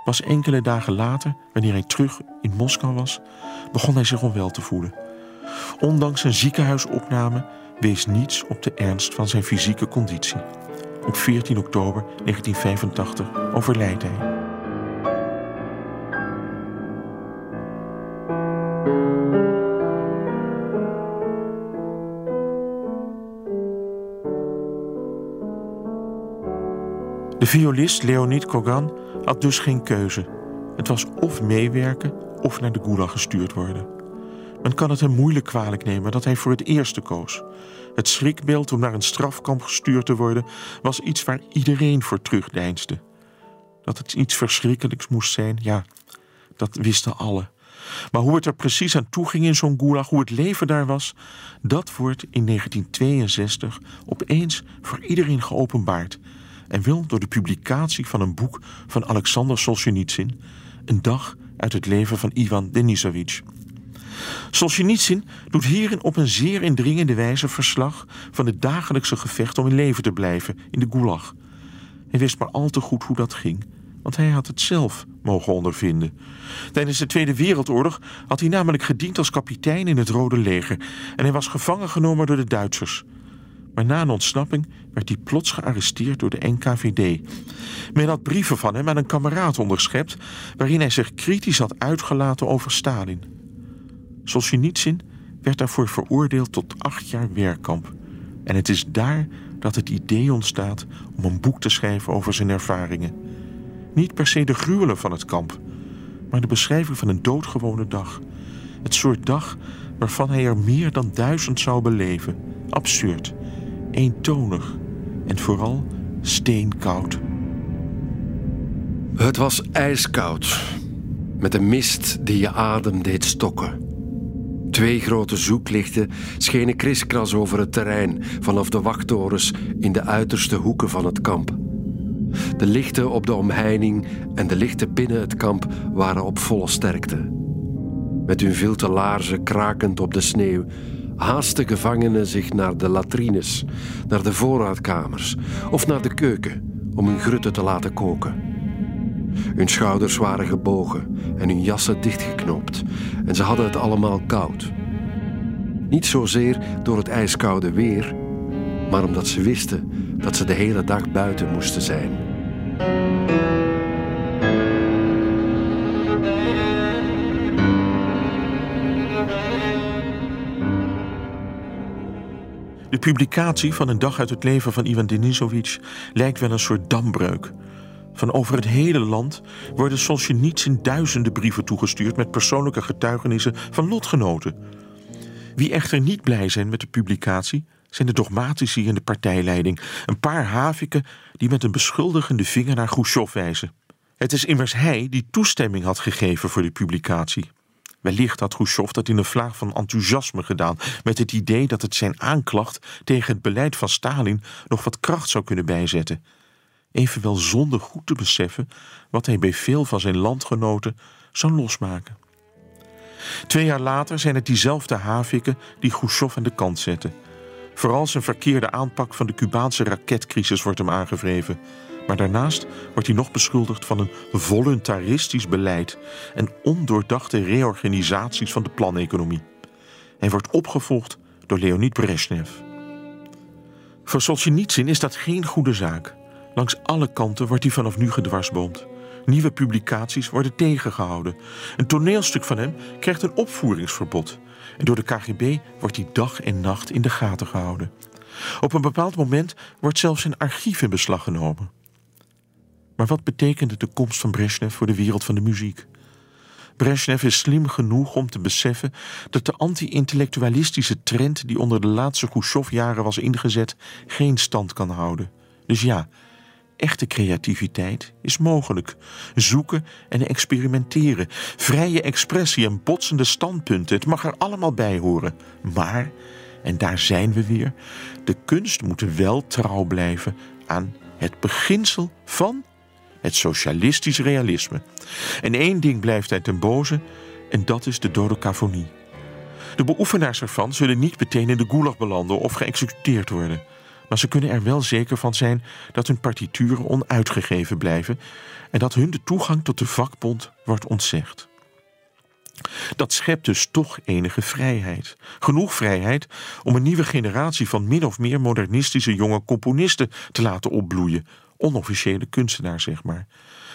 Pas enkele dagen later, wanneer hij terug in Moskou was, begon hij zich onwel te voelen. Ondanks een ziekenhuisopname wees niets op de ernst van zijn fysieke conditie. Op 14 oktober 1985 overlijdt hij. De violist Leonid Kogan had dus geen keuze. Het was of meewerken of naar de gulag gestuurd worden. Men kan het hem moeilijk kwalijk nemen dat hij voor het eerste koos. Het schrikbeeld om naar een strafkamp gestuurd te worden was iets waar iedereen voor terugdeinsde. Dat het iets verschrikkelijks moest zijn, ja, dat wisten alle. Maar hoe het er precies aan toe ging in zo'n gulag, hoe het leven daar was, dat wordt in 1962 opeens voor iedereen geopenbaard en wil door de publicatie van een boek van Alexander Solzhenitsyn, een dag uit het leven van Ivan Denisovich. Solzhenitsyn doet hierin op een zeer indringende wijze verslag van het dagelijkse gevecht om in leven te blijven in de gulag. Hij wist maar al te goed hoe dat ging, want hij had het zelf mogen ondervinden. Tijdens de Tweede Wereldoorlog had hij namelijk gediend als kapitein in het Rode Leger en hij was gevangen genomen door de Duitsers. Maar na een ontsnapping werd hij plots gearresteerd door de NKVD. Men had brieven van hem aan een kameraad onderschept... waarin hij zich kritisch had uitgelaten over Stalin. Solzhenitsyn werd daarvoor veroordeeld tot acht jaar werkkamp. En het is daar dat het idee ontstaat om een boek te schrijven over zijn ervaringen. Niet per se de gruwelen van het kamp, maar de beschrijving van een doodgewone dag. Het soort dag waarvan hij er meer dan duizend zou beleven. Absurd, eentonig en vooral steenkoud. Het was ijskoud, met een mist die je adem deed stokken. Twee grote zoeklichten schenen kriskras over het terrein vanaf de wachttorens in de uiterste hoeken van het kamp. De lichten op de omheining en de lichten binnen het kamp waren op volle sterkte. Met hun vilte laarzen krakend op de sneeuw haasten gevangenen zich naar de latrines, naar de voorraadkamers of naar de keuken om hun grutten te laten koken. Hun schouders waren gebogen en hun jassen dichtgeknoopt en ze hadden het allemaal koud. Niet zozeer door het ijskoude weer, maar omdat ze wisten dat ze de hele dag buiten moesten zijn. De publicatie van een dag uit het leven van Ivan Denisovich lijkt wel een soort dambreuk. Van over het hele land worden Solzhenitsyn duizenden brieven toegestuurd met persoonlijke getuigenissen van lotgenoten. Wie echter niet blij zijn met de publicatie, zijn de dogmatici in de partijleiding, een paar haviken die met een beschuldigende vinger naar Khrushchev wijzen. Het is immers hij die toestemming had gegeven voor de publicatie. Wellicht had Khrushchev dat in een vlaag van enthousiasme gedaan, met het idee dat het zijn aanklacht tegen het beleid van Stalin nog wat kracht zou kunnen bijzetten. Evenwel zonder goed te beseffen wat hij bij veel van zijn landgenoten zou losmaken. Twee jaar later zijn het diezelfde haviken die Khrushchev aan de kant zetten. Vooral zijn verkeerde aanpak van de Cubaanse raketcrisis wordt hem aangevreven. Maar daarnaast wordt hij nog beschuldigd van een voluntaristisch beleid en ondoordachte reorganisaties van de planeconomie. Hij wordt opgevolgd door Leonid Brezhnev. Voor Solzhenitsyn is dat geen goede zaak. Langs alle kanten wordt hij vanaf nu gedwarsboomd. Nieuwe publicaties worden tegengehouden. Een toneelstuk van hem krijgt een opvoeringsverbod. En door de KGB wordt hij dag en nacht in de gaten gehouden. Op een bepaald moment wordt zelfs zijn archief in beslag genomen. Maar wat betekende de komst van Brezhnev voor de wereld van de muziek? Brezhnev is slim genoeg om te beseffen dat de anti-intellectualistische trend die onder de laatste Khrushchev-jaren was ingezet geen stand kan houden. Dus ja, echte creativiteit is mogelijk. Zoeken en experimenteren, vrije expressie en botsende standpunten, het mag er allemaal bij horen. Maar, en daar zijn we weer, de kunst moet wel trouw blijven aan het beginsel van het socialistisch realisme. En één ding blijft uit ten boze, en dat is de dodecafonie. De beoefenaars ervan zullen niet meteen in de gulag belanden of geëxecuteerd worden. Maar ze kunnen er wel zeker van zijn dat hun partituren onuitgegeven blijven en dat hun de toegang tot de vakbond wordt ontzegd. Dat schept dus toch enige vrijheid. Genoeg vrijheid om een nieuwe generatie van min of meer modernistische jonge componisten te laten opbloeien. Onofficiële kunstenaars, zeg maar.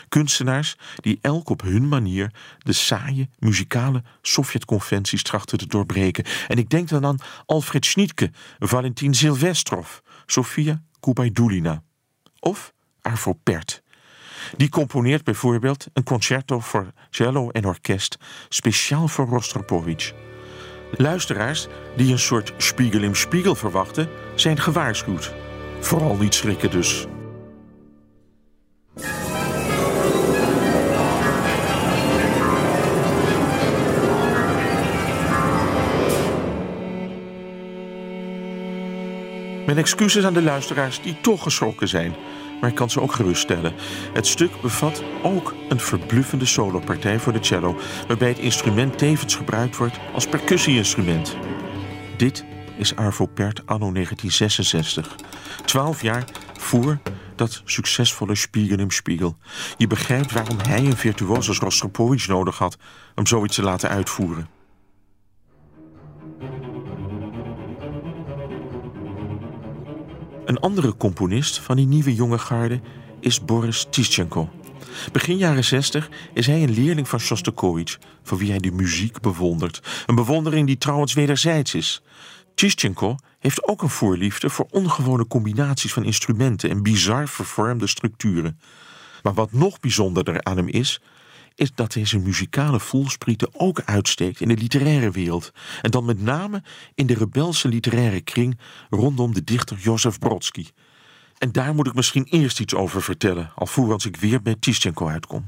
Kunstenaars die elk op hun manier de saaie muzikale Sovjetconventies trachten te doorbreken. En ik denk dan aan Alfred Schnittke, Valentin Silvestrov, Sofia Kubaidulina of Arvo Pärt. Die componeert bijvoorbeeld een concerto voor cello en orkest speciaal voor Rostropovich. Luisteraars die een soort spiegel im spiegel verwachten, zijn gewaarschuwd. Vooral niet schrikken dus. Mijn excuses aan de luisteraars die toch geschrokken zijn. Maar ik kan ze ook geruststellen. Het stuk bevat ook een verbluffende solopartij voor de cello, waarbij het instrument tevens gebruikt wordt als percussie-instrument. Dit is Arvo Pärt anno 1966. Twaalf jaar voor dat succesvolle Spiegel im Spiegel. Je begrijpt waarom hij een virtuoos als Rostropovich nodig had om zoiets te laten uitvoeren. Een andere componist van die nieuwe jonge garde is Boris Tischenko. Begin jaren 60 is hij een leerling van Shostakovich, voor wie hij de muziek bewondert. Een bewondering die trouwens wederzijds is. Tischenko heeft ook een voorliefde voor ongewone combinaties van instrumenten en bizar vervormde structuren. Maar wat nog bijzonderder aan hem is, is dat hij zijn muzikale voelsprieten ook uitsteekt in de literaire wereld. En dan met name in de rebelse literaire kring rondom de dichter Jozef Brodsky. En daar moet ik misschien eerst iets over vertellen, alvorens ik weer bij Tischenko uitkom.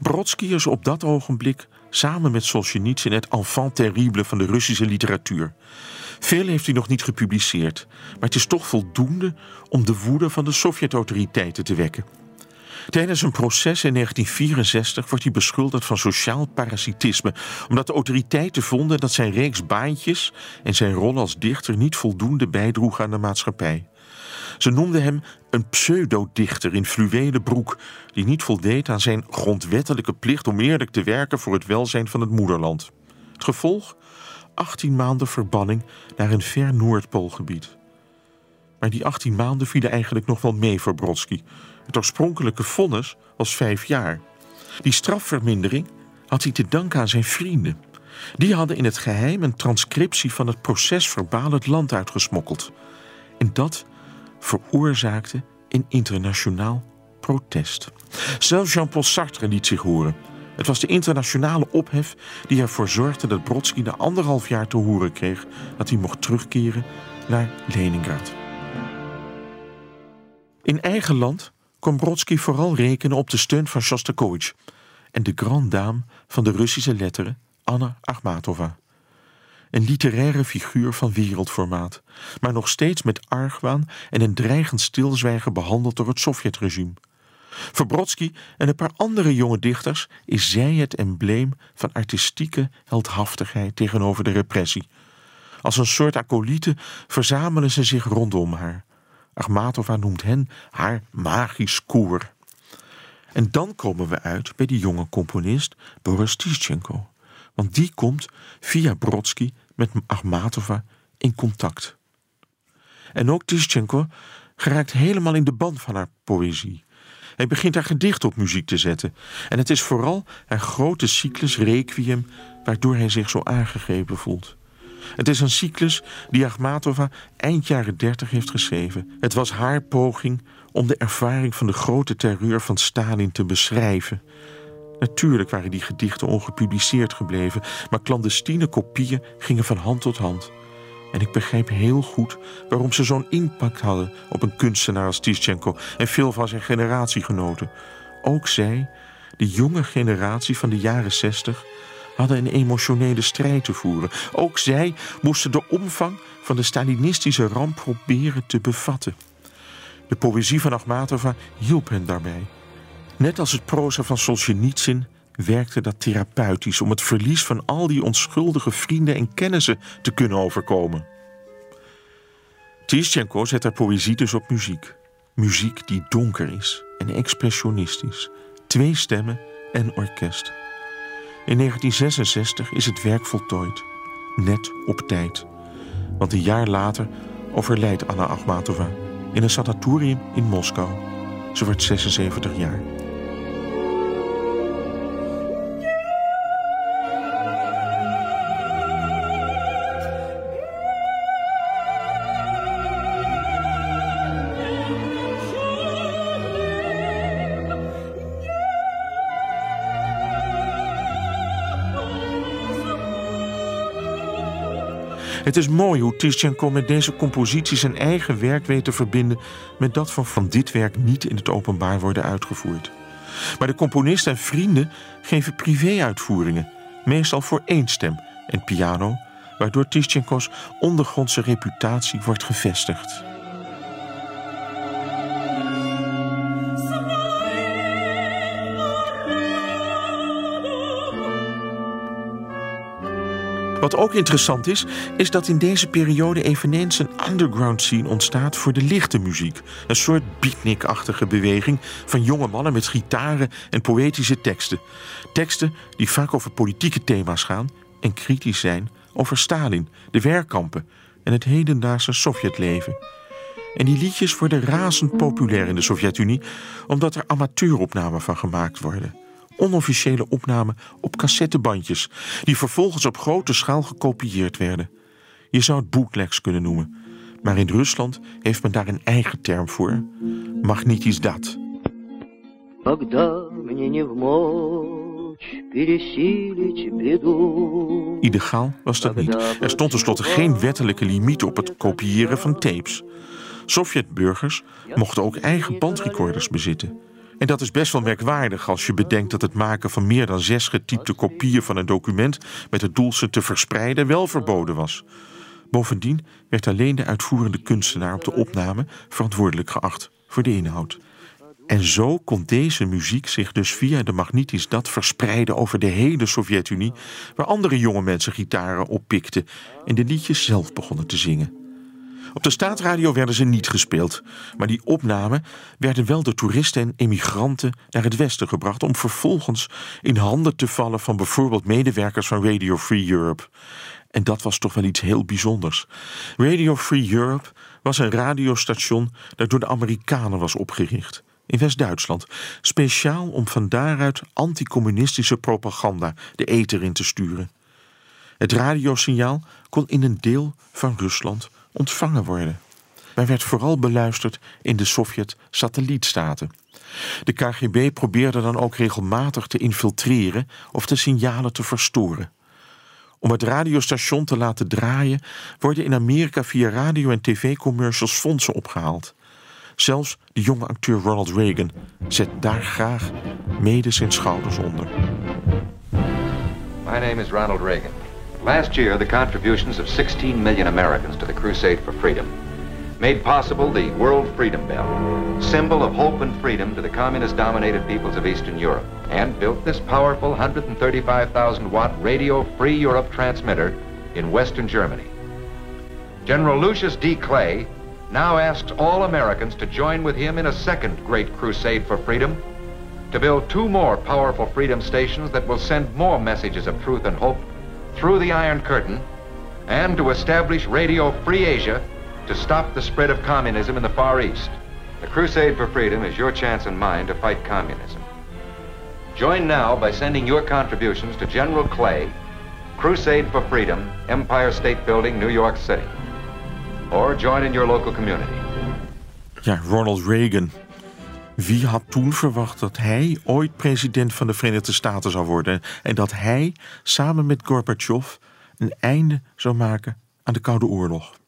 Brodsky is op dat ogenblik samen met Solzhenitsyn het enfant terrible van de Russische literatuur. Veel heeft hij nog niet gepubliceerd, maar het is toch voldoende om de woede van de Sovjet-autoriteiten te wekken. Tijdens een proces in 1964 wordt hij beschuldigd van sociaal parasitisme, omdat de autoriteiten vonden dat zijn reeks baantjes en zijn rol als dichter niet voldoende bijdroegen aan de maatschappij. Ze noemden hem een pseudodichter in fluwelen broek, die niet voldeed aan zijn grondwettelijke plicht om eerlijk te werken voor het welzijn van het moederland. Het gevolg? 18 maanden verbanning naar een ver Noordpoolgebied. Maar die 18 maanden vielen eigenlijk nog wel mee voor Brodsky. Het oorspronkelijke vonnis was vijf jaar. Die strafvermindering had hij te danken aan zijn vrienden. Die hadden in het geheim een transcriptie van het proces verbaal het land uitgesmokkeld. En dat veroorzaakte een internationaal protest. Zelfs Jean-Paul Sartre liet zich horen. Het was de internationale ophef die ervoor zorgde dat Brodsky na anderhalf jaar te horen kreeg dat hij mocht terugkeren naar Leningrad. In eigen land kon Brodsky vooral rekenen op de steun van Shostakovich en de grande dame van de Russische letteren, Anna Akhmatova. Een literaire figuur van wereldformaat, maar nog steeds met argwaan en een dreigend stilzwijgen behandeld door het Sovjetregime. Voor Brodsky en een paar andere jonge dichters is zij het embleem van artistieke heldhaftigheid tegenover de repressie. Als een soort acolyten verzamelen ze zich rondom haar. Achmatova noemt hen haar magisch koor. En dan komen we uit bij die jonge componist Boris Tischenko. Want die komt via Brodsky met Achmatova in contact. En ook Tischenko geraakt helemaal in de band van haar poëzie. Hij begint haar gedicht op muziek te zetten. En het is vooral haar grote cyclus Requiem waardoor hij zich zo aangegrepen voelt. Het is een cyclus die Achmatova eind jaren dertig heeft geschreven. Het was haar poging om de ervaring van de grote terreur van Stalin te beschrijven. Natuurlijk waren die gedichten ongepubliceerd gebleven, maar clandestine kopieën gingen van hand tot hand. En ik begrijp heel goed waarom ze zo'n impact hadden op een kunstenaar als Tischenko en veel van zijn generatiegenoten. Ook zij, de jonge generatie van de jaren zestig, hadden een emotionele strijd te voeren. Ook zij moesten de omvang van de Stalinistische ramp proberen te bevatten. De poëzie van Achmatova hielp hen daarbij. Net als het proza van Solzhenitsyn werkte dat therapeutisch om het verlies van al die onschuldige vrienden en kennissen te kunnen overkomen. Tischenko zet haar poëzie dus op muziek. Muziek die donker is en expressionistisch. Twee stemmen en orkest. In 1966 is het werk voltooid. Net op tijd. Want een jaar later overlijdt Anna Akhmatova in een sanatorium in Moskou. Ze wordt 76 jaar. Het is mooi hoe Tischenko met deze compositie zijn eigen werk weet te verbinden met dat van, van dit werk niet in het openbaar worden uitgevoerd. Maar de componist en vrienden geven privé-uitvoeringen, meestal voor één stem en piano, waardoor Tischenko's ondergrondse reputatie wordt gevestigd. Wat ook interessant is, is dat in deze periode eveneens een underground scene ontstaat voor de lichte muziek. Een soort beatnik-achtige beweging van jonge mannen met gitaren en poëtische teksten. Teksten die vaak over politieke thema's gaan en kritisch zijn over Stalin, de werkkampen en het hedendaagse Sovjetleven. En die liedjes worden razend populair in de Sovjet-Unie, omdat er amateuropnamen van gemaakt worden onofficiële opnamen op cassettebandjes, die vervolgens op grote schaal gekopieerd werden. Je zou het bootlegs kunnen noemen, maar in Rusland heeft men daar een eigen term voor: magnetisch dat. Illegaal was dat niet. Er stond tenslotte geen wettelijke limiet op het kopiëren van tapes. Sovjetburgers mochten ook eigen bandrecorders bezitten. En dat is best wel merkwaardig als je bedenkt dat het maken van meer dan zes getypte kopieën van een document met het doel ze te verspreiden wel verboden was. Bovendien werd alleen de uitvoerende kunstenaar op de opname verantwoordelijk geacht voor de inhoud. En zo kon deze muziek zich dus via de magnetisch dat verspreiden over de hele Sovjet-Unie, waar andere jonge mensen gitaren oppikten en de liedjes zelf begonnen te zingen. Op de staatradio werden ze niet gespeeld, maar die opnamen werden wel door toeristen en emigranten naar het westen gebracht om vervolgens in handen te vallen van bijvoorbeeld medewerkers van Radio Free Europe. En dat was toch wel iets heel bijzonders. Radio Free Europe was een radiostation dat door de Amerikanen was opgericht in West-Duitsland, speciaal om van daaruit anticommunistische propaganda de ether in te sturen. Het radiosignaal kon in een deel van Rusland ontvangen worden. Maar werd vooral beluisterd in de Sovjet-satellietstaten. De KGB probeerde dan ook regelmatig te infiltreren of de signalen te verstoren. Om het radiostation te laten draaien, worden in Amerika via radio- en tv-commercials fondsen opgehaald. Zelfs de jonge acteur Ronald Reagan zet daar graag mede zijn schouders onder. My name is Ronald Reagan. Last year, the contributions of 16 million Americans to the crusade for freedom made possible the World Freedom Bell, symbol of hope and freedom to the communist-dominated peoples of Eastern Europe, and built this powerful 135,000 watt Radio Free Europe transmitter in Western Germany. General Lucius D. Clay now asks all Americans to join with him in a second great crusade for freedom, to build two more powerful freedom stations that will send more messages of truth and hope through the Iron Curtain, and to establish Radio Free Asia to stop the spread of communism in the Far East. The Crusade for Freedom is your chance and mine to fight communism. Join now by sending your contributions to General Clay, Crusade for Freedom, Empire State Building, New York City. Or join in your local community. Yeah, Ronald Reagan. Wie had toen verwacht dat hij ooit president van de Verenigde Staten zou worden en dat hij samen met Gorbachev een einde zou maken aan de Koude Oorlog?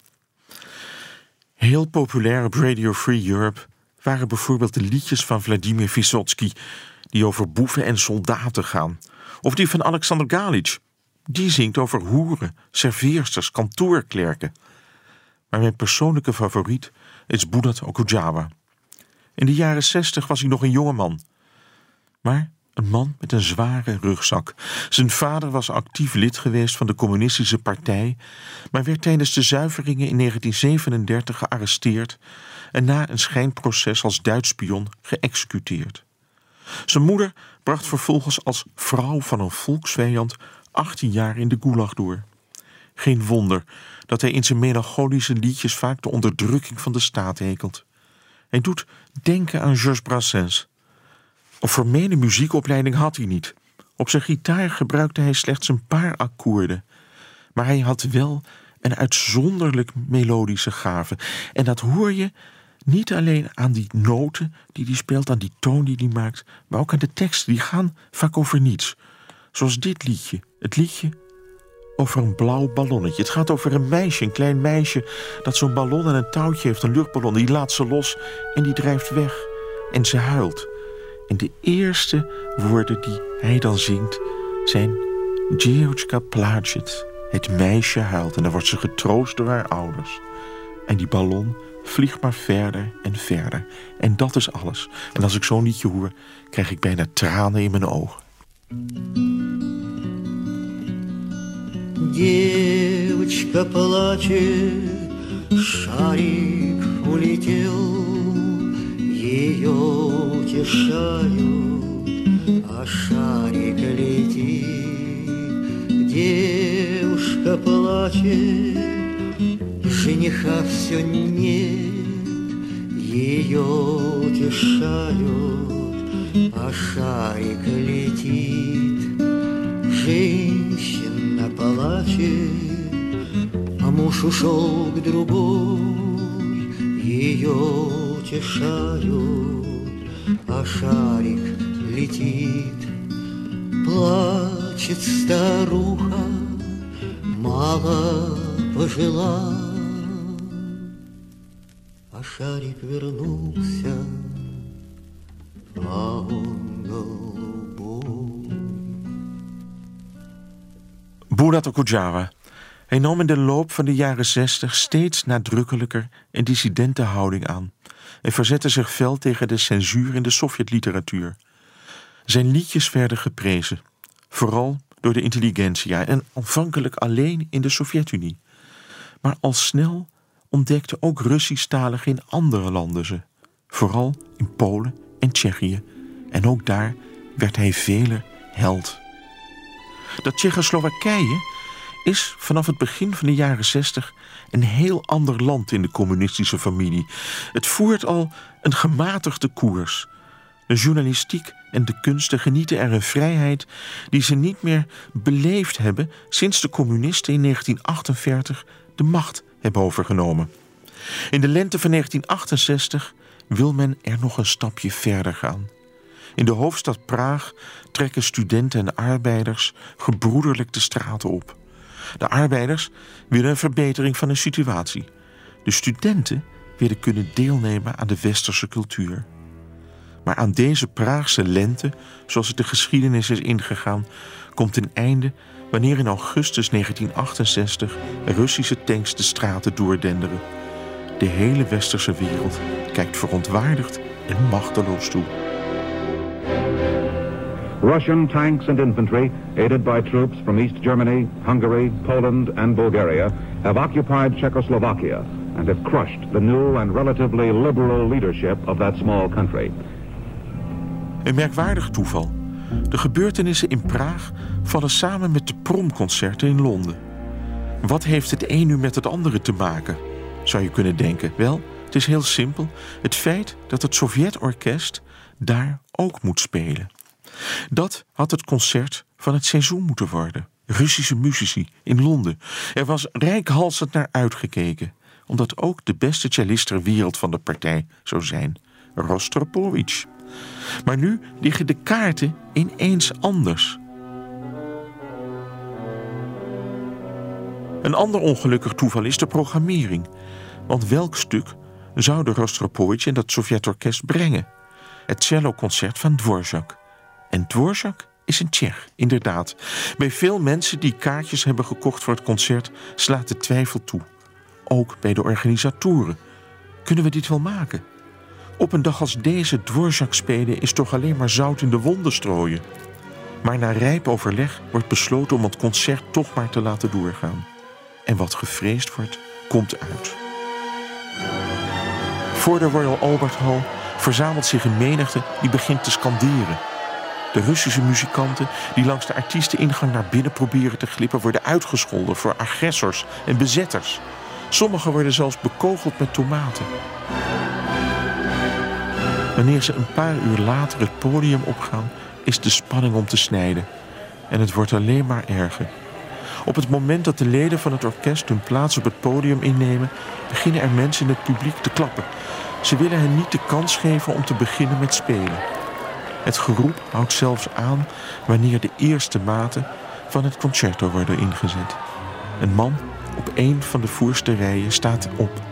Heel populair op Radio Free Europe waren bijvoorbeeld de liedjes van Vladimir Vysotsky, die over boeven en soldaten gaan, of die van Alexander Galic, die zingt over hoeren, serveersters, kantoorklerken. Maar mijn persoonlijke favoriet is Budat Okujawa. In de jaren zestig was hij nog een jonge man. Maar een man met een zware rugzak. Zijn vader was actief lid geweest van de Communistische Partij, maar werd tijdens de zuiveringen in 1937 gearresteerd en na een schijnproces als Duits spion geëxecuteerd. Zijn moeder bracht vervolgens als vrouw van een volksvijand 18 jaar in de gulag door. Geen wonder dat hij in zijn melancholische liedjes vaak de onderdrukking van de staat hekelt. Hij doet denken aan Georges Brassens. Een formele muziekopleiding had hij niet. Op zijn gitaar gebruikte hij slechts een paar akkoorden. Maar hij had wel een uitzonderlijk melodische gave. En dat hoor je niet alleen aan die noten die hij speelt, aan die toon die hij maakt, maar ook aan de teksten. Die gaan vaak over niets. Zoals dit liedje. Het liedje over een blauw ballonnetje. Het gaat over een meisje, een klein meisje, dat zo'n ballon en een touwtje heeft, een luchtballon. Die laat ze los en die drijft weg. En ze huilt. En de eerste woorden die hij dan zingt zijn Dziewczka plaatjet. Het meisje huilt en dan wordt ze getroost door haar ouders. En die ballon vliegt maar verder en verder. En dat is alles. En als ik zo'n liedje hoor, krijg ik bijna tranen in mijn ogen. Девочка плачет, шарик улетел, ее утешают, а шарик летит. Девушка плачет, жениха все нет, ее утешают, а шарик летит. Женщина плачет, а муж ушел к другой, ее утешают, а шарик летит. Плачет старуха, мало пожила, а шарик вернулся, а он голубой. Burat Okujawa. Hij nam in de loop van de jaren zestig steeds nadrukkelijker een dissidente houding aan en verzette zich fel tegen de censuur in de Sovjetliteratuur. Zijn liedjes werden geprezen, vooral door de intelligentsia en aanvankelijk alleen in de Sovjet-Unie. Maar al snel ontdekten ook Russisch-taligen in andere landen ze, vooral in Polen en Tsjechië, en ook daar werd hij veler held. Dat Tsjechoslowakije is vanaf het begin van de jaren zestig een heel ander land in de communistische familie. Het voert al een gematigde koers. De journalistiek en de kunsten genieten er een vrijheid die ze niet meer beleefd hebben sinds de communisten in 1948 de macht hebben overgenomen. In de lente van 1968 wil men er nog een stapje verder gaan. In de hoofdstad Praag trekken studenten en arbeiders gebroederlijk de straten op. De arbeiders willen een verbetering van hun situatie. De studenten willen kunnen deelnemen aan de westerse cultuur. Maar aan deze Praagse lente, zoals het de geschiedenis is ingegaan, komt een einde wanneer in augustus 1968 Russische tanks de straten doordenderen. De hele westerse wereld kijkt verontwaardigd en machteloos toe. Russian tanks and infantry, aided by troops from East Germany, Hungary, Poland, and Bulgaria, have occupied Czechoslovakia and have crushed the new and relatively liberal leadership of that small country. Een merkwaardig toeval. De gebeurtenissen in Praag vallen samen met de promconcerten in Londen. Wat heeft het een nu met het andere te maken? Zou je kunnen denken. Wel, het is heel simpel. Het feit dat het Sovjet-orkest daar ook moet spelen. Dat had het concert van het seizoen moeten worden. Russische muzici in Londen. Er was rijkhalsend naar uitgekeken, omdat ook de beste cellist ter wereld van de partij zou zijn, Rostropovich. Maar nu liggen de kaarten ineens anders. Een ander ongelukkig toeval is de programmering. Want welk stuk zouden Rostropovich en dat Sovjet-orkest brengen? Het celloconcert van Dvorak. En Dvorak is een Tsjech, inderdaad. Bij veel mensen die kaartjes hebben gekocht voor het concert slaat de twijfel toe. Ook bij de organisatoren. Kunnen we dit wel maken? Op een dag als deze Dvorak spelen is toch alleen maar zout in de wonden strooien. Maar na rijp overleg wordt besloten om het concert toch maar te laten doorgaan. En wat gevreesd wordt, komt uit. Voor de Royal Albert Hall verzamelt zich een menigte die begint te skanderen. De Russische muzikanten die langs de artiesteningang naar binnen proberen te glippen, worden uitgescholden voor agressors en bezetters. Sommigen worden zelfs bekogeld met tomaten. Wanneer ze een paar uur later het podium opgaan, is de spanning om te snijden. En het wordt alleen maar erger. Op het moment dat de leden van het orkest hun plaats op het podium innemen, beginnen er mensen in het publiek te klappen. Ze willen hen niet de kans geven om te beginnen met spelen. Het geroep houdt zelfs aan wanneer de eerste maten van het concerto worden ingezet. Een man op een van de voorste rijen staat op.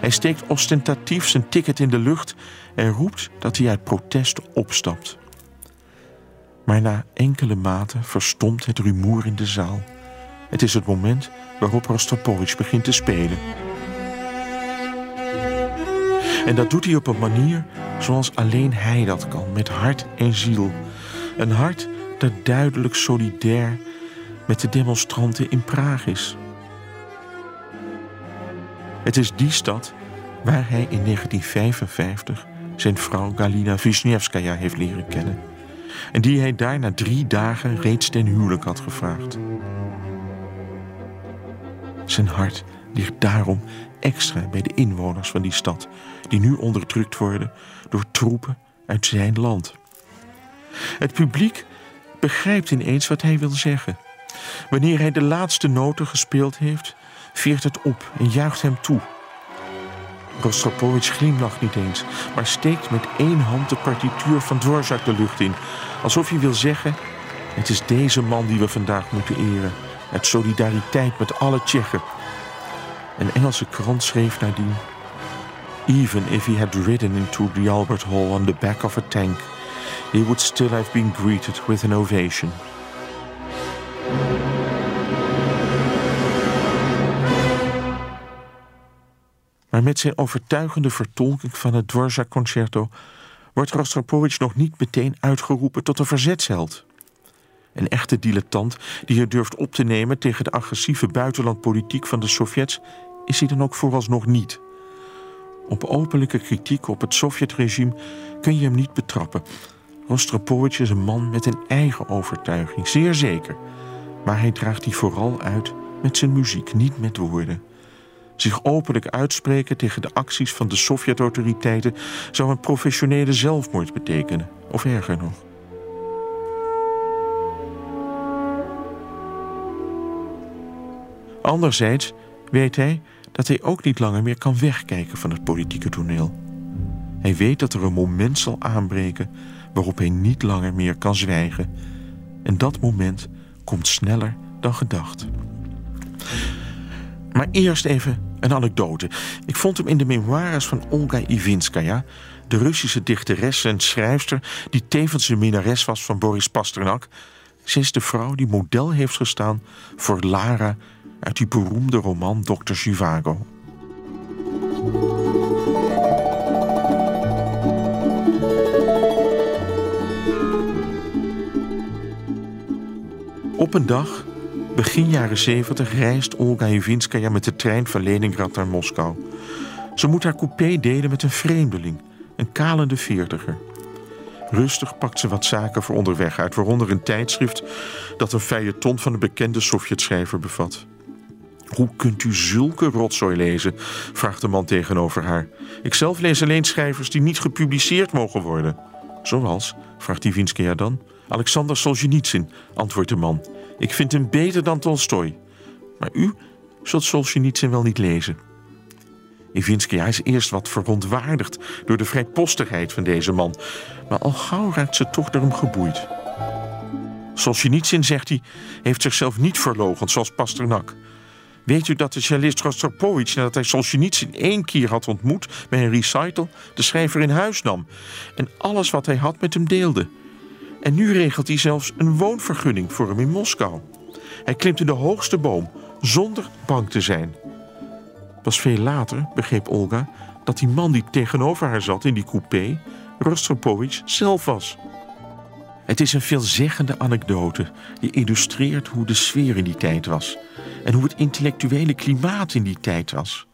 Hij steekt ostentatief zijn ticket in de lucht en roept dat hij uit protest opstapt. Maar na enkele maten verstomt het rumoer in de zaal. Het is het moment waarop Rostropovich begint te spelen. En dat doet hij op een manier zoals alleen hij dat kan, met hart en ziel. Een hart dat duidelijk solidair met de demonstranten in Praag is. Het is die stad waar hij in 1955 zijn vrouw Galina Wisniewskaja heeft leren kennen. En die hij daar na drie dagen reeds ten huwelijk had gevraagd. Zijn hart ligt daarom extra bij de inwoners van die stad, die nu onderdrukt worden door troepen uit zijn land. Het publiek begrijpt ineens wat hij wil zeggen. Wanneer hij de laatste noten gespeeld heeft, veert het op en juicht hem toe. Rostropovich glimlacht niet eens, maar steekt met één hand de partituur van Dvorak de lucht in, alsof hij wil zeggen: Het is deze man die we vandaag moeten eren, uit solidariteit met alle Tsjechen. Een Engelse krant schreef nadien: Even if he had ridden into the Albert Hall on the back of a tank, he would still have been greeted with an ovation. Maar met zijn overtuigende vertolking van het Dvorak-concerto wordt Rostropovich nog niet meteen uitgeroepen tot een verzetsheld. Een echte dilettant die het durft op te nemen tegen de agressieve buitenlandpolitiek van de Sovjets is hij dan ook vooralsnog niet. Op openlijke kritiek op het Sovjetregime kun je hem niet betrappen. Rostropovich is een man met een eigen overtuiging, zeer zeker. Maar hij draagt die vooral uit met zijn muziek, niet met woorden. Zich openlijk uitspreken tegen de acties van de Sovjet-autoriteiten zou een professionele zelfmoord betekenen, of erger nog. Anderzijds weet hij dat hij ook niet langer meer kan wegkijken van het politieke toneel. Hij weet dat er een moment zal aanbreken waarop hij niet langer meer kan zwijgen. En dat moment komt sneller dan gedacht. Maar eerst even een anekdote. Ik vond hem in de memoires van Olga Ivinskaya, de Russische dichteres en schrijfster die tevens de minnares was van Boris Pasternak. Ze is de vrouw die model heeft gestaan voor Lara uit die beroemde roman Dr. Zhivago. Op een dag, begin jaren 70, reist Olga Ivinskaya met de trein van Leningrad naar Moskou. Ze moet haar coupé delen met een vreemdeling, een kalende veertiger. Rustig pakt ze wat zaken voor onderweg uit, waaronder een tijdschrift dat een feuilleton van een bekende Sovjetschrijver bevat. Hoe kunt u zulke rotzooi lezen? vraagt de man tegenover haar. Ikzelf lees alleen schrijvers die niet gepubliceerd mogen worden. Zoals, vraagt Ivinskaya dan. Alexander Solzhenitsyn, antwoordt de man. Ik vind hem beter dan Tolstoy. Maar u zult Solzhenitsyn wel niet lezen. Ivinskaya is eerst wat verontwaardigd door de vrijpostigheid van deze man. Maar al gauw raakt ze toch door hem geboeid. Solzhenitsyn, zegt hij, heeft zichzelf niet verlogend zoals Pasternak. Weet u dat de cellist Rostropovich, nadat hij Solzhenitsyn één keer had ontmoet bij een recital, de schrijver in huis nam en alles wat hij had met hem deelde? En nu regelt hij zelfs een woonvergunning voor hem in Moskou. Hij klimt in de hoogste boom zonder bang te zijn. Pas veel later begreep Olga dat die man die tegenover haar zat in die coupé Rostropovich zelf was. Het is een veelzeggende anekdote die illustreert hoe de sfeer in die tijd was en hoe het intellectuele klimaat in die tijd was.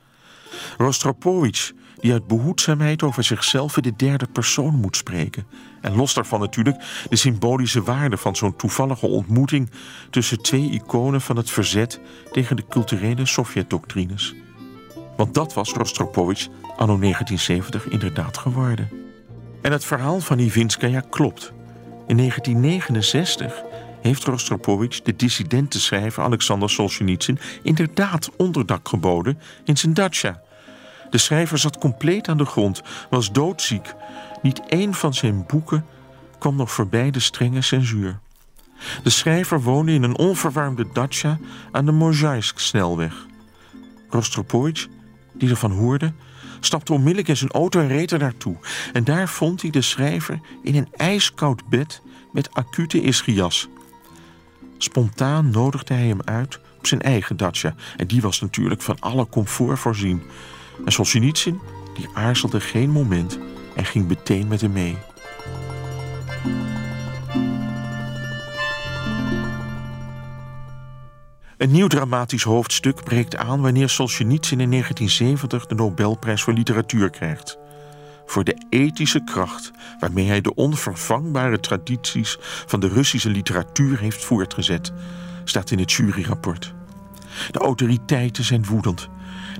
Rostropovich, die uit behoedzaamheid over zichzelf in de derde persoon moet spreken. En los daarvan natuurlijk de symbolische waarde van zo'n toevallige ontmoeting tussen twee iconen van het verzet tegen de culturele Sovjet-doctrines. Want dat was Rostropovich anno 1970 inderdaad geworden. En het verhaal van Ivinskaya klopt. In 1969 heeft Rostropovich de dissidente schrijver Alexander Solzhenitsyn inderdaad onderdak geboden in zijn dacha. De schrijver zat compleet aan de grond, was doodziek. Niet één van zijn boeken kwam nog voorbij de strenge censuur. De schrijver woonde in een onverwarmde dacha aan de Mozhaisk-snelweg. Rostropovich, die ervan hoorde, stapte onmiddellijk in zijn auto en reed er naartoe. En daar vond hij de schrijver in een ijskoud bed met acute ischias. Spontaan nodigde hij hem uit op zijn eigen dacha. En die was natuurlijk van alle comfort voorzien. En Solzhenitsyn, die aarzelde geen moment en ging meteen met hem mee. Een nieuw dramatisch hoofdstuk breekt aan wanneer Solzhenitsyn in 1970 de Nobelprijs voor literatuur krijgt. Voor de ethische kracht waarmee hij de onvervangbare tradities van de Russische literatuur heeft voortgezet, staat in het juryrapport. De autoriteiten zijn woedend.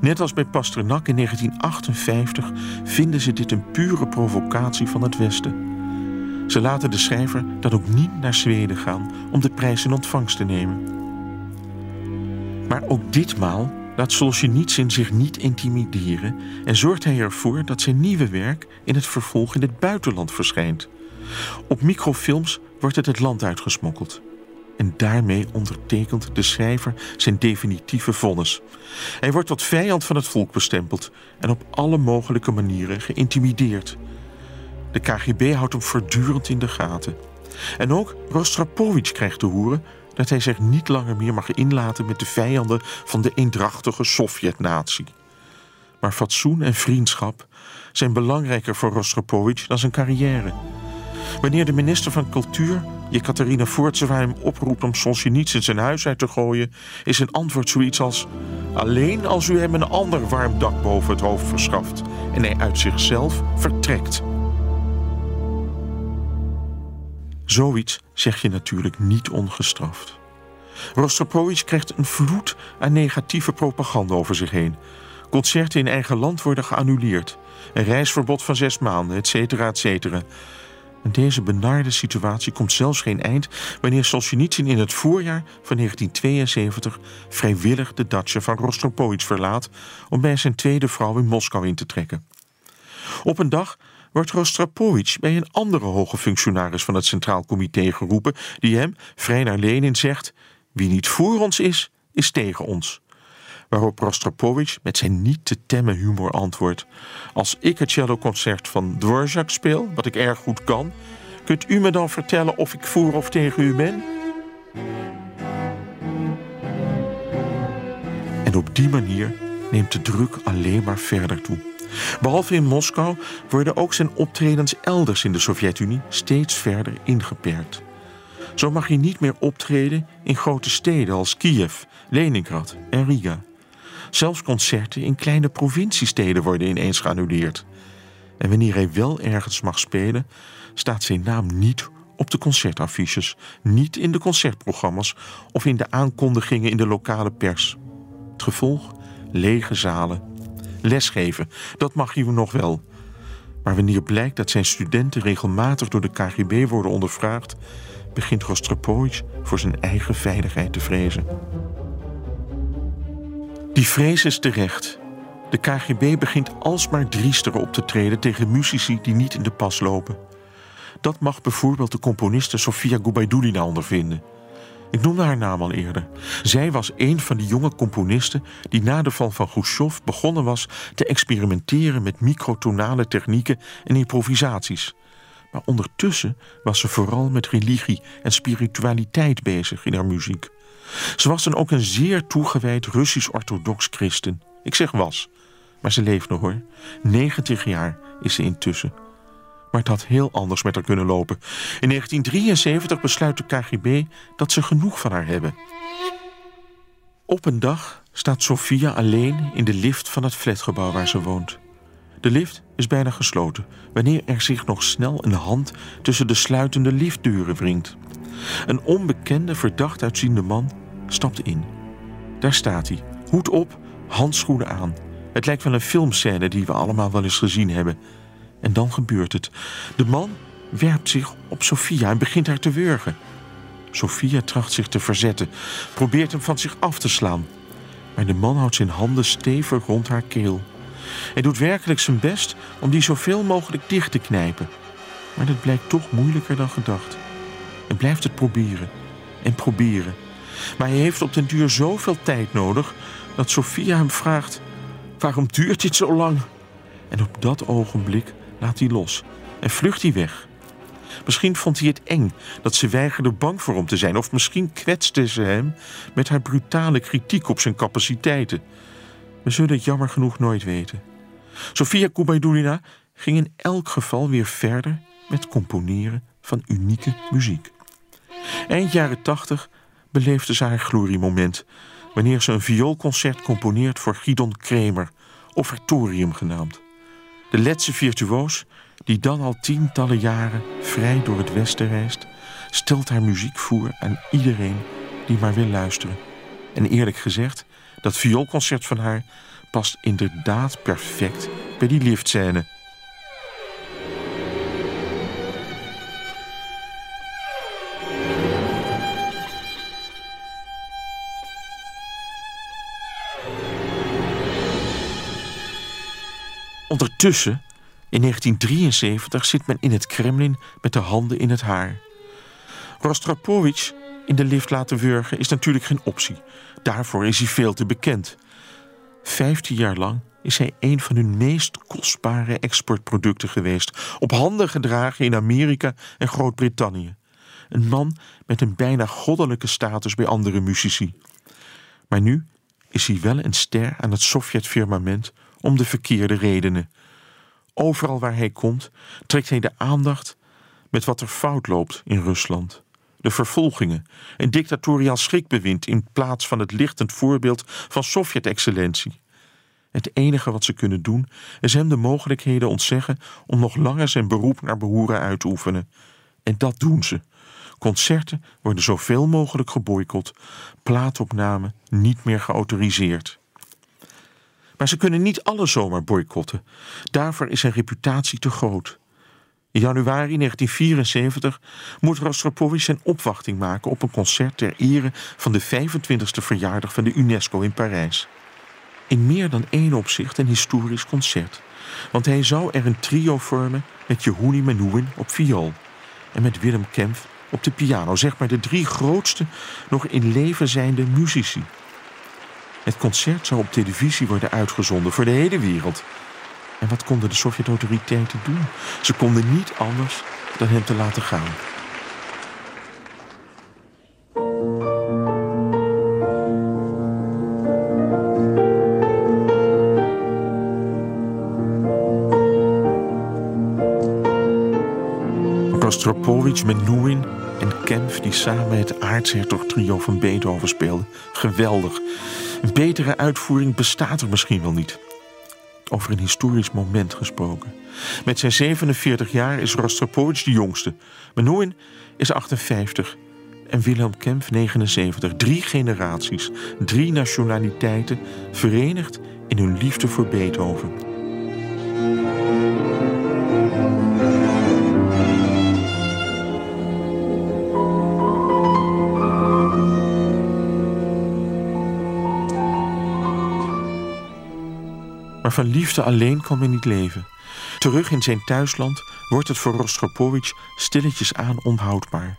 Net als bij Pasternak in 1958 vinden ze dit een pure provocatie van het Westen. Ze laten de schrijver dan ook niet naar Zweden gaan om de prijs in ontvangst te nemen. Maar ook ditmaal laat Solzhenitsyn zich niet intimideren en zorgt hij ervoor dat zijn nieuwe werk in het vervolg in het buitenland verschijnt. Op microfilms wordt het het land uitgesmokkeld. En daarmee ondertekent de schrijver zijn definitieve vonnis. Hij wordt tot vijand van het volk bestempeld en op alle mogelijke manieren geïntimideerd. De KGB houdt hem voortdurend in de gaten. En ook Rostropovich krijgt te horen dat hij zich niet langer meer mag inlaten met de vijanden van de eendrachtige Sovjet-natie. Maar fatsoen en vriendschap zijn belangrijker voor Rostropovich dan zijn carrière. Wanneer de minister van Cultuur, Jekaterina Voortseva, hem oproept om Solzhenitsyn zijn huis uit te gooien, is zijn antwoord zoiets als: Alleen als u hem een ander warm dak boven het hoofd verschaft en hij uit zichzelf vertrekt. Zoiets zeg je natuurlijk niet ongestraft. Rostropovich krijgt een vloed aan negatieve propaganda over zich heen. Concerten in eigen land worden geannuleerd. Een reisverbod van zes maanden, et cetera, et cetera. En deze benarde situatie komt zelfs geen eind wanneer Solzhenitsyn in het voorjaar van 1972 vrijwillig de datsje van Rostropovich verlaat om bij zijn tweede vrouw in Moskou in te trekken. Op een dag wordt Rostropovich bij een andere hoge functionaris van het Centraal Comité geroepen, die hem, vrij naar Lenin, zegt: Wie niet voor ons is, is tegen ons. Waarop Rostropovich met zijn niet te temmen humor antwoordt: Als ik het celloconcert van Dvorak speel, wat ik erg goed kan, kunt u me dan vertellen of ik voor of tegen u ben? En op die manier neemt de druk alleen maar verder toe. Behalve in Moskou worden ook zijn optredens elders in de Sovjet-Unie steeds verder ingeperkt. Zo mag hij niet meer optreden in grote steden als Kiev, Leningrad en Riga. Zelfs concerten in kleine provinciesteden worden ineens geannuleerd. En wanneer hij wel ergens mag spelen, staat zijn naam niet op de concertaffiches, niet in de concertprogramma's of in de aankondigingen in de lokale pers. Het gevolg? Lege zalen. Lesgeven, dat mag hij nog wel. Maar wanneer blijkt dat zijn studenten regelmatig door de KGB worden ondervraagd, begint Rostropovich voor zijn eigen veiligheid te vrezen. Die vrees is terecht. De KGB begint alsmaar driester op te treden tegen muzici die niet in de pas lopen. Dat mag bijvoorbeeld de componiste Sofia Gubaidulina ondervinden. Ik noemde haar naam al eerder. Zij was een van die jonge componisten die na de val van Khrushchev begonnen was te experimenteren met microtonale technieken en improvisaties. Maar ondertussen was ze vooral met religie en spiritualiteit bezig in haar muziek. Ze was dan ook een zeer toegewijd Russisch-orthodox christen. Ik zeg was, maar ze leeft nog hoor. 90 jaar is ze intussen. Maar het had heel anders met haar kunnen lopen. In 1973 besluit de KGB dat ze genoeg van haar hebben. Op een dag staat Sofia alleen in de lift van het flatgebouw waar ze woont. De lift is bijna gesloten, wanneer er zich nog snel een hand tussen de sluitende liftdeuren wringt. Een onbekende, verdacht uitziende man stapt in. Daar staat hij, hoed op, handschoenen aan. Het lijkt wel een filmscène die we allemaal wel eens gezien hebben. En dan gebeurt het. De man werpt zich op Sophia en begint haar te wurgen. Sophia tracht zich te verzetten, probeert hem van zich af te slaan. Maar de man houdt zijn handen stevig rond haar keel. Hij doet werkelijk zijn best om die zoveel mogelijk dicht te knijpen. Maar dat blijkt toch moeilijker dan gedacht. En blijft het proberen en proberen. Maar hij heeft op den duur zoveel tijd nodig dat Sophia hem vraagt: Waarom duurt dit zo lang? En op dat ogenblik laat hij los en vlucht hij weg. Misschien vond hij het eng dat ze weigerde bang voor hem te zijn, of misschien kwetste ze hem met haar brutale kritiek op zijn capaciteiten. We zullen het jammer genoeg nooit weten. Sofia Kubaidulina ging in elk geval weer verder met componeren van unieke muziek. Eind jaren tachtig beleefde ze haar gloriemoment wanneer ze een vioolconcert componeert voor Gidon Kremer, Offertorium genaamd. De Letse virtuoos, die dan al tientallen jaren vrij door het Westen reist, stelt haar muziek voor aan iedereen die maar wil luisteren. En eerlijk gezegd, dat vioolconcert van haar past inderdaad perfect bij die liftscène. Ondertussen, in 1973, zit men in het Kremlin met de handen in het haar. Rostropovich in de lift laten wurgen is natuurlijk geen optie. Daarvoor is hij veel te bekend. Vijftien jaar lang is hij een van hun meest kostbare exportproducten geweest, op handen gedragen in Amerika en Groot-Brittannië. Een man met een bijna goddelijke status bij andere muzici. Maar nu is hij wel een ster aan het Sovjet-firmament om de verkeerde redenen. Overal waar hij komt, trekt hij de aandacht met wat er fout loopt in Rusland. De vervolgingen, een dictatoriaal schrikbewind in plaats van het lichtend voorbeeld van Sovjet-excellentie. Het enige wat ze kunnen doen is hem de mogelijkheden ontzeggen om nog langer zijn beroep naar behoren uit te oefenen. En dat doen ze. Concerten worden zoveel mogelijk geboycott, plaatopnamen niet meer geautoriseerd. Maar ze kunnen niet alles zomaar boycotten. Daarvoor is zijn reputatie te groot. In januari 1974 moet Rostropovich zijn opwachting maken op een concert ter ere van de 25e verjaardag van de UNESCO in Parijs. In meer dan één opzicht een historisch concert. Want hij zou er een trio vormen met Yehudi Menuhin op viool en met Willem Kempf op de piano, zeg maar de drie grootste nog in leven zijnde muzici. Het concert zou op televisie worden uitgezonden voor de hele wereld. En wat konden de Sovjet-autoriteiten doen? Ze konden niet anders dan hem te laten gaan. Rostropovich Menuhin En Kempf die samen het aartshertog trio van Beethoven speelde. Geweldig. Een betere uitvoering bestaat er misschien wel niet. Over een historisch moment gesproken. Met zijn 47 jaar is Rostropovich de jongste. Menuhin is 58 en Wilhelm Kempf 79. Drie generaties, drie nationaliteiten, verenigd in hun liefde voor Beethoven. Maar van liefde alleen kan men niet leven. Terug in zijn thuisland wordt het voor Rostropovich stilletjes aan onhoudbaar.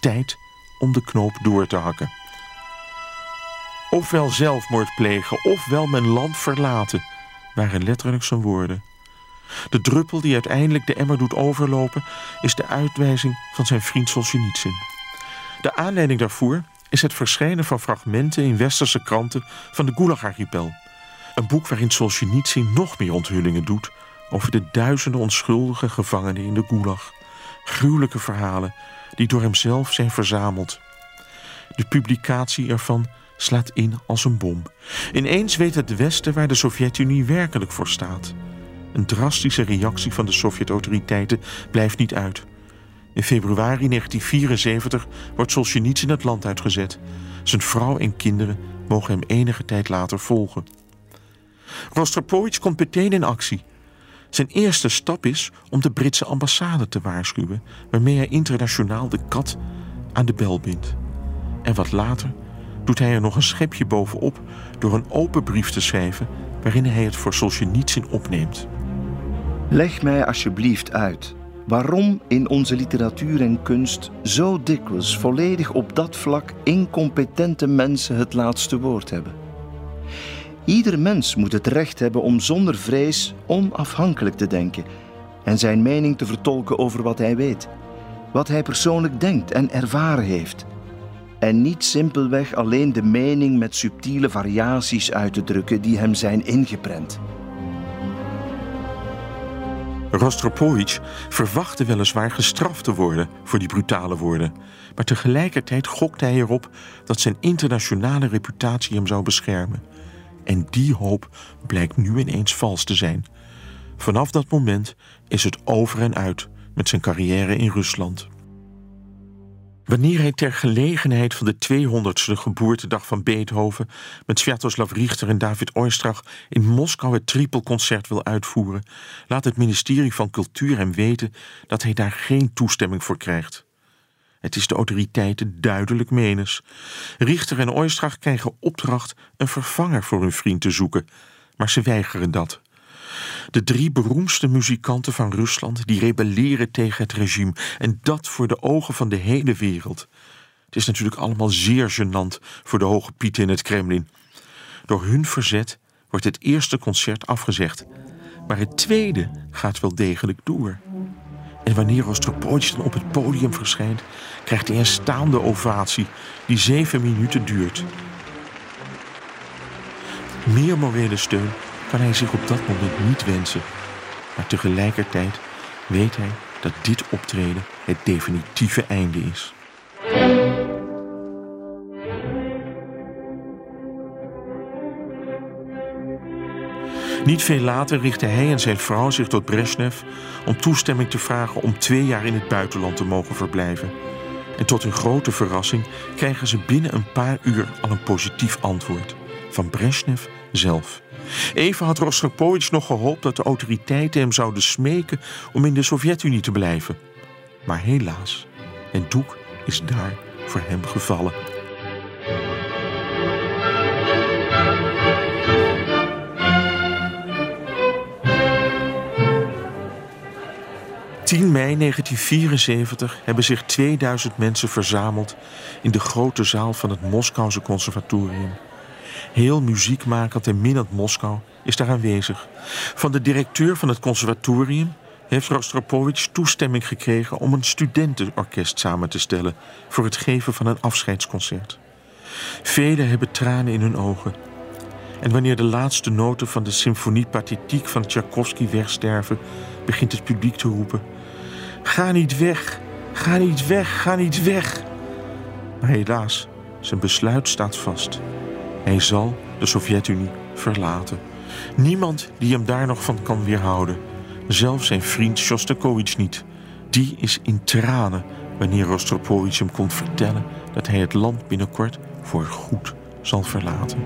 Tijd om de knoop door te hakken. Ofwel zelfmoord plegen, ofwel mijn land verlaten, waren letterlijk zijn woorden. De druppel die uiteindelijk de emmer doet overlopen, is de uitwijzing van zijn vriend Solzhenitsyn. De aanleiding daarvoor is het verschijnen van fragmenten in westerse kranten van de Gulag-archipel. Een boek waarin Solzhenitsyn nog meer onthullingen doet over de duizenden onschuldige gevangenen in de Gulag. Gruwelijke verhalen die door hemzelf zijn verzameld. De publicatie ervan slaat in als een bom. Ineens weet het Westen waar de Sovjet-Unie werkelijk voor staat. Een drastische reactie van de Sovjet-autoriteiten blijft niet uit. In februari 1974 wordt Solzhenitsyn het land uitgezet. Zijn vrouw en kinderen mogen hem enige tijd later volgen. Rostropovich komt meteen in actie. Zijn eerste stap is om de Britse ambassade te waarschuwen, waarmee hij internationaal de kat aan de bel bindt. En wat later doet hij er nog een schepje bovenop door een open brief te schrijven waarin hij het voor Solzhenitsyn opneemt. Leg mij alsjeblieft uit waarom in onze literatuur en kunst zo dikwijls volledig op dat vlak incompetente mensen het laatste woord hebben. Ieder mens moet het recht hebben om zonder vrees onafhankelijk te denken en zijn mening te vertolken over wat hij weet, wat hij persoonlijk denkt en ervaren heeft. En niet simpelweg alleen de mening met subtiele variaties uit te drukken die hem zijn ingeprent. Rostropovich verwachtte weliswaar gestraft te worden voor die brutale woorden, maar tegelijkertijd gokte hij erop dat zijn internationale reputatie hem zou beschermen. En die hoop blijkt nu ineens vals te zijn. Vanaf dat moment is het over en uit met zijn carrière in Rusland. Wanneer hij ter gelegenheid van de 200ste geboortedag van Beethoven met Sviatoslav Richter en David Oistrakh in Moskou het tripelconcert wil uitvoeren, laat het ministerie van Cultuur hem weten dat hij daar geen toestemming voor krijgt. Het is de autoriteiten duidelijk menens. Richter en Oistrakh krijgen opdracht een vervanger voor hun vriend te zoeken, maar ze weigeren dat. De drie beroemdste muzikanten van Rusland die rebelleren tegen het regime en dat voor de ogen van de hele wereld. Het is natuurlijk allemaal zeer gênant voor de hoge pieten in het Kremlin. Door hun verzet wordt het eerste concert afgezegd, maar het tweede gaat wel degelijk door. En wanneer Rostropovich dan op het podium verschijnt, krijgt hij een staande ovatie die zeven minuten duurt. Meer morele steun kan hij zich op dat moment niet wensen. Maar tegelijkertijd weet hij dat dit optreden het definitieve einde is. Niet veel later richtten hij en zijn vrouw zich tot Brezhnev om toestemming te vragen om twee jaar in het buitenland te mogen verblijven. En tot hun grote verrassing krijgen ze binnen een paar uur al een positief antwoord van Brezhnev zelf. Even had Rostropovich nog gehoopt dat de autoriteiten hem zouden smeken om in de Sovjet-Unie te blijven. Maar helaas, het doek is daar voor hem gevallen. 10 mei 1974 hebben zich 2000 mensen verzameld in de grote zaal van het Moskouse Conservatorium. Heel muziekmakend en minnend Moskou is daar aanwezig. Van de directeur van het conservatorium heeft Rostropovich toestemming gekregen om een studentenorkest samen te stellen voor het geven van een afscheidsconcert. Velen hebben tranen in hun ogen. En wanneer de laatste noten van de symfonie pathetiek van Tchaikovsky wegsterven, begint het publiek te roepen: Ga niet weg, Ga niet weg, ga niet weg. Maar helaas, zijn besluit staat vast. Hij zal de Sovjet-Unie verlaten. Niemand die hem daar nog van kan weerhouden. Zelfs zijn vriend Shostakovich niet. Die is in tranen wanneer Rostropovich hem komt vertellen dat hij het land binnenkort voor goed zal verlaten.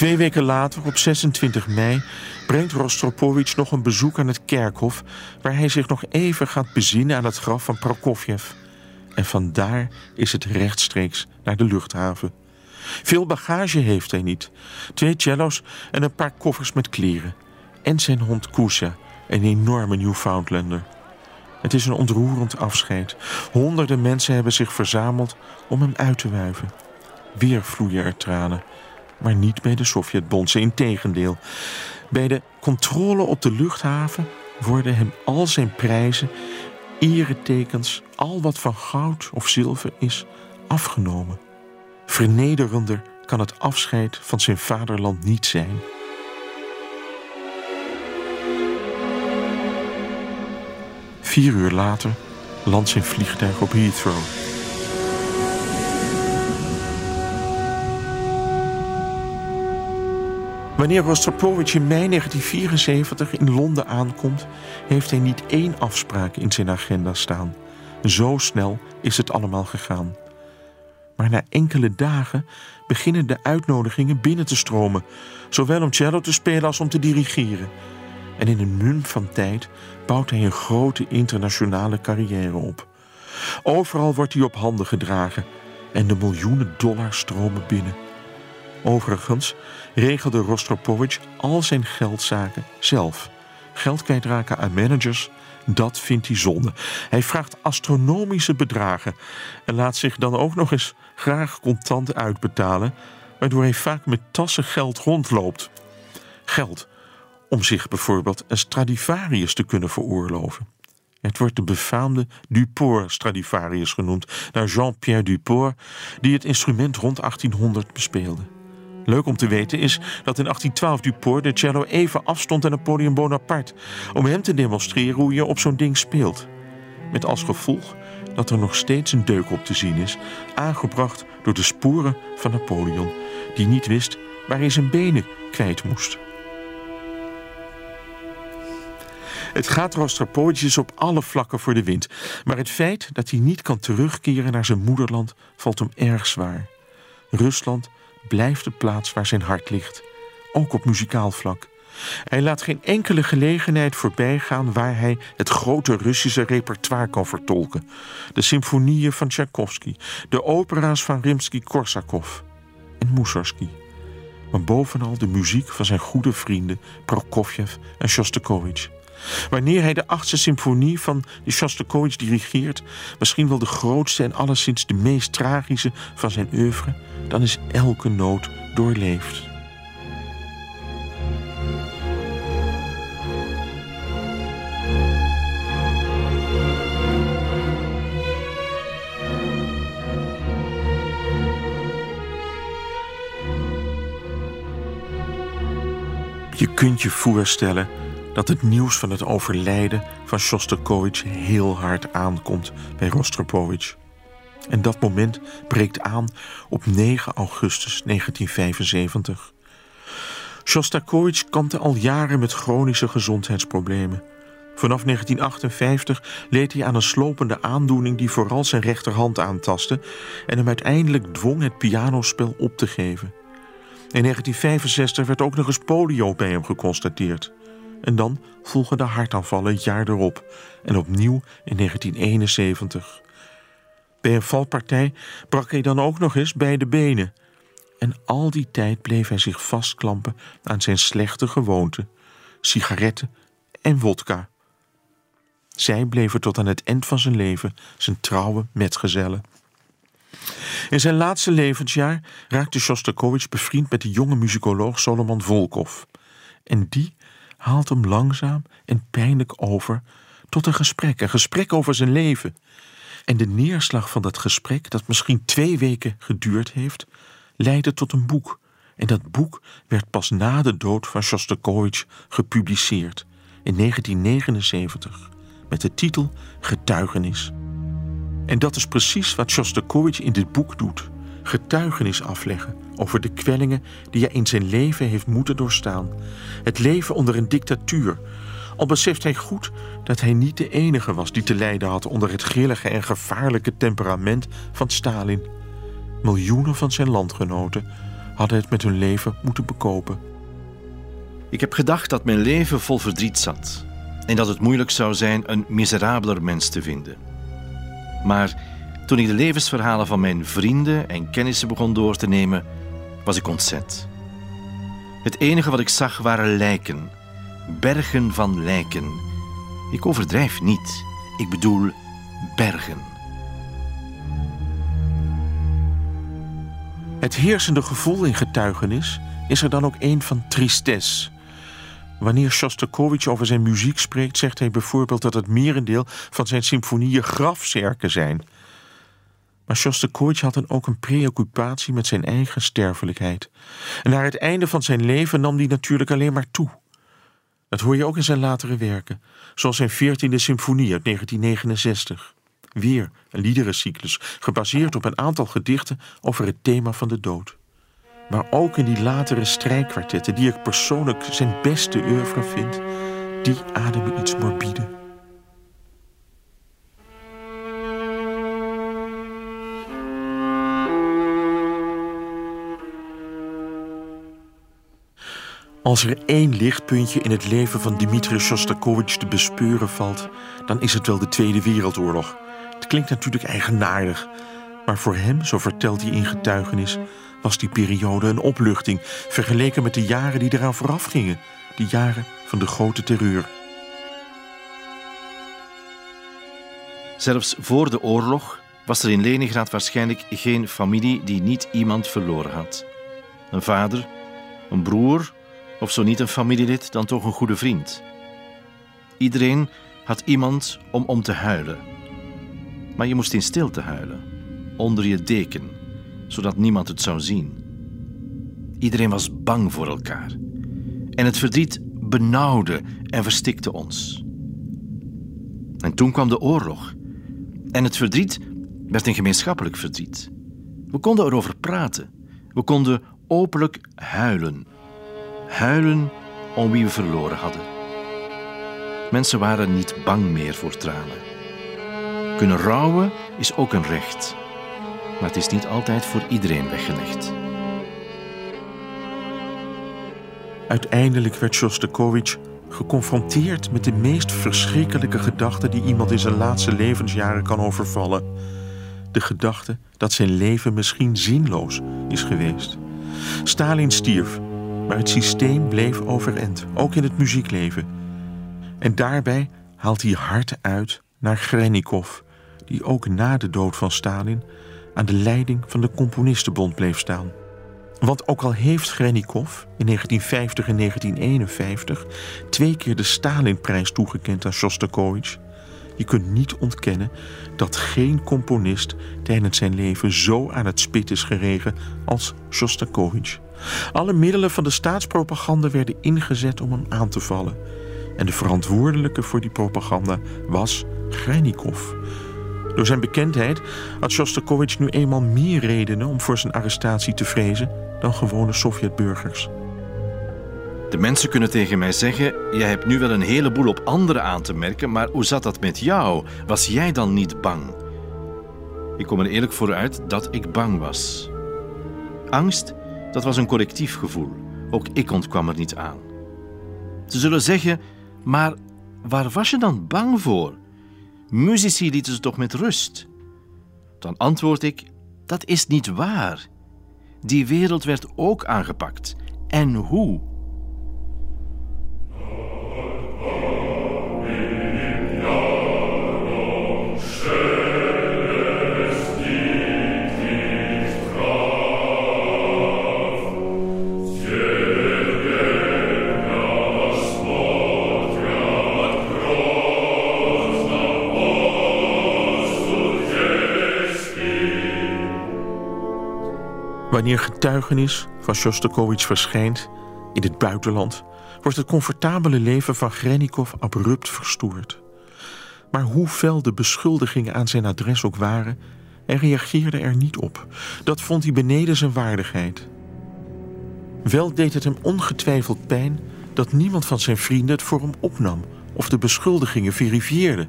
Twee weken later, op 26 mei, brengt Rostropovich nog een bezoek aan het kerkhof... waar hij zich nog even gaat bezinnen aan het graf van Prokofjev. En vandaar is het rechtstreeks naar de luchthaven. Veel bagage heeft hij niet. Twee cello's en een paar koffers met kleren. En zijn hond Kusha, een enorme Newfoundlander. Het is een ontroerend afscheid. Honderden mensen hebben zich verzameld om hem uit te wuiven. Weer vloeien er tranen maar niet bij de Sovjetbondse. Integendeel, bij de controle op de luchthaven worden hem al zijn prijzen, eretekens, al wat van goud of zilver is, afgenomen. Vernederender kan het afscheid van zijn vaderland niet zijn. Vier uur later landt zijn vliegtuig op Heathrow. Wanneer Rostropovich in mei 1974 in Londen aankomt, heeft hij niet één afspraak in zijn agenda staan. Zo snel is het allemaal gegaan. Maar na enkele dagen beginnen de uitnodigingen binnen te stromen, zowel om cello te spelen als om te dirigeren. En in een mum van tijd bouwt hij een grote internationale carrière op. Overal wordt hij op handen gedragen en de miljoenen dollars stromen binnen. Overigens regelde Rostropovich al zijn geldzaken zelf. Geld kwijtraken aan managers, dat vindt hij zonde. Hij vraagt astronomische bedragen en laat zich dan ook nog eens graag contant uitbetalen, waardoor hij vaak met tassen geld rondloopt. Geld om zich bijvoorbeeld een Stradivarius te kunnen veroorloven. Het wordt de befaamde Duport Stradivarius genoemd, naar Jean-Pierre Duport, die het instrument rond 1800 bespeelde. Leuk om te weten is dat in 1812 Duport de cello even afstond aan Napoleon Bonaparte om hem te demonstreren hoe je op zo'n ding speelt. Met als gevolg dat er nog steeds een deuk op te zien is, aangebracht door de sporen van Napoleon, die niet wist waar hij zijn benen kwijt moest. Het gaat Rostropovich op alle vlakken voor de wind, maar het feit dat hij niet kan terugkeren naar zijn moederland valt hem erg zwaar. Rusland blijft de plaats waar zijn hart ligt, ook op muzikaal vlak. Hij laat geen enkele gelegenheid voorbijgaan waar hij het grote Russische repertoire kan vertolken. De symfonieën van Tchaikovsky, de opera's van Rimsky-Korsakov en Mussorgsky. Maar bovenal de muziek van zijn goede vrienden Prokofjev en Shostakovich. Wanneer hij de achtste symfonie van de Shostakovich dirigeert, misschien wel de grootste en alleszins de meest tragische van zijn oeuvre, dan is elke noot doorleefd. Je kunt je voorstellen dat het nieuws van het overlijden van Shostakovich heel hard aankomt bij Rostropovich. En dat moment breekt aan op 9 augustus 1975. Shostakovich kampte al jaren met chronische gezondheidsproblemen. Vanaf 1958 leed hij aan een slopende aandoening die vooral zijn rechterhand aantastte en hem uiteindelijk dwong het pianospel op te geven. In 1965 werd ook nog eens polio bij hem geconstateerd. En dan volgen de hartaanvallen het jaar erop en opnieuw in 1971. Bij een valpartij brak hij dan ook nog eens beide benen. En al die tijd bleef hij zich vastklampen aan zijn slechte gewoonten: sigaretten en wodka. Zij bleven tot aan het eind van zijn leven zijn trouwe metgezellen. In zijn laatste levensjaar raakte Shostakovich bevriend met de jonge muzikoloog Solomon Volkov. En die haalt hem langzaam en pijnlijk over tot een gesprek, een gesprek over zijn leven. En de neerslag van dat gesprek, dat misschien twee weken geduurd heeft, leidde tot een boek. En dat boek werd pas na de dood van Shostakovich gepubliceerd in 1979 met de titel Getuigenis. En dat is precies wat Shostakovich in dit boek doet: getuigenis afleggen over de kwellingen die hij in zijn leven heeft moeten doorstaan. Het leven onder een dictatuur. Al beseft hij goed dat hij niet de enige was die te lijden had onder het grillige en gevaarlijke temperament van Stalin. Miljoenen van zijn landgenoten hadden het met hun leven moeten bekopen. Ik heb gedacht dat mijn leven vol verdriet zat en dat het moeilijk zou zijn een miserabeler mens te vinden. Maar toen ik de levensverhalen van mijn vrienden en kennissen begon door te nemen, was ik ontzet. Het enige wat ik zag waren lijken, bergen van lijken. Ik overdrijf niet, ik bedoel bergen. Het heersende gevoel in getuigenis is er dan ook een van tristesse. Wanneer Shostakovich over zijn muziek spreekt, zegt hij bijvoorbeeld dat het merendeel van zijn symfonieën grafzerken zijn. Maar Shostakovich had dan ook een preoccupatie met zijn eigen sterfelijkheid. En naar het einde van zijn leven nam die natuurlijk alleen maar toe. Dat hoor je ook in zijn latere werken, zoals zijn 14e symfonie uit 1969. Weer een liederencyclus, gebaseerd op een aantal gedichten over het thema van de dood. Maar ook in die latere strijkkwartetten, die ik persoonlijk zijn beste oeuvre vind, die ademen iets morbide. Als er één lichtpuntje in het leven van Dmitri Shostakovich te bespeuren valt, dan is het wel de Tweede Wereldoorlog. Het klinkt natuurlijk eigenaardig, maar voor hem, zo vertelt hij in getuigenis, was die periode een opluchting vergeleken met de jaren die eraan vooraf gingen, de jaren van de grote terreur. Zelfs voor de oorlog was er in Leningrad waarschijnlijk geen familie die niet iemand verloren had. Een vader, een broer of zo niet een familielid, dan toch een goede vriend. Iedereen had iemand om om te huilen. Maar je moest in stilte huilen, onder je deken, zodat niemand het zou zien. Iedereen was bang voor elkaar. En het verdriet benauwde en verstikte ons. En toen kwam de oorlog. En het verdriet werd een gemeenschappelijk verdriet. We konden erover praten. We konden openlijk huilen. Huilen om wie we verloren hadden. Mensen waren niet bang meer voor tranen. Kunnen rouwen is ook een recht maar het is niet altijd voor iedereen weggelegd. Uiteindelijk werd Shostakovich geconfronteerd met de meest verschrikkelijke gedachte die iemand in zijn laatste levensjaren kan overvallen. De gedachte dat zijn leven misschien zinloos is geweest. Stalin stierf, maar het systeem bleef overeind, ook in het muziekleven. En daarbij haalt hij hard uit naar Grenikov, die ook na de dood van Stalin aan de leiding van de Componistenbond bleef staan. Want ook al heeft Grenikov in 1950 en 1951 twee keer de Stalinprijs toegekend aan Shostakovich, je kunt niet ontkennen dat geen componist tijdens zijn leven zo aan het spit is geregen als Shostakovich. Alle middelen van de staatspropaganda werden ingezet om hem aan te vallen. En de verantwoordelijke voor die propaganda was Grenikov, door zijn bekendheid had Shostakovich nu eenmaal meer redenen om voor zijn arrestatie te vrezen dan gewone Sovjetburgers. De mensen kunnen tegen mij zeggen: Je hebt nu wel een heleboel op anderen aan te merken, maar hoe zat dat met jou? Was jij dan niet bang? Ik kom er eerlijk voor uit dat ik bang was. Angst, dat was een collectief gevoel. Ook ik ontkwam er niet aan. Ze zullen zeggen: Maar waar was je dan bang voor? Muzici lieten ze toch met rust? Dan antwoord ik: dat is niet waar. Die wereld werd ook aangepakt. En hoe? Wanneer getuigenis van Shostakovich verschijnt in het buitenland, wordt het comfortabele leven van Grenikov abrupt verstoord. Maar hoe fel de beschuldigingen aan zijn adres ook waren, hij reageerde er niet op. Dat vond hij beneden zijn waardigheid. Wel deed het hem ongetwijfeld pijn dat niemand van zijn vrienden het voor hem opnam of de beschuldigingen verifieerde.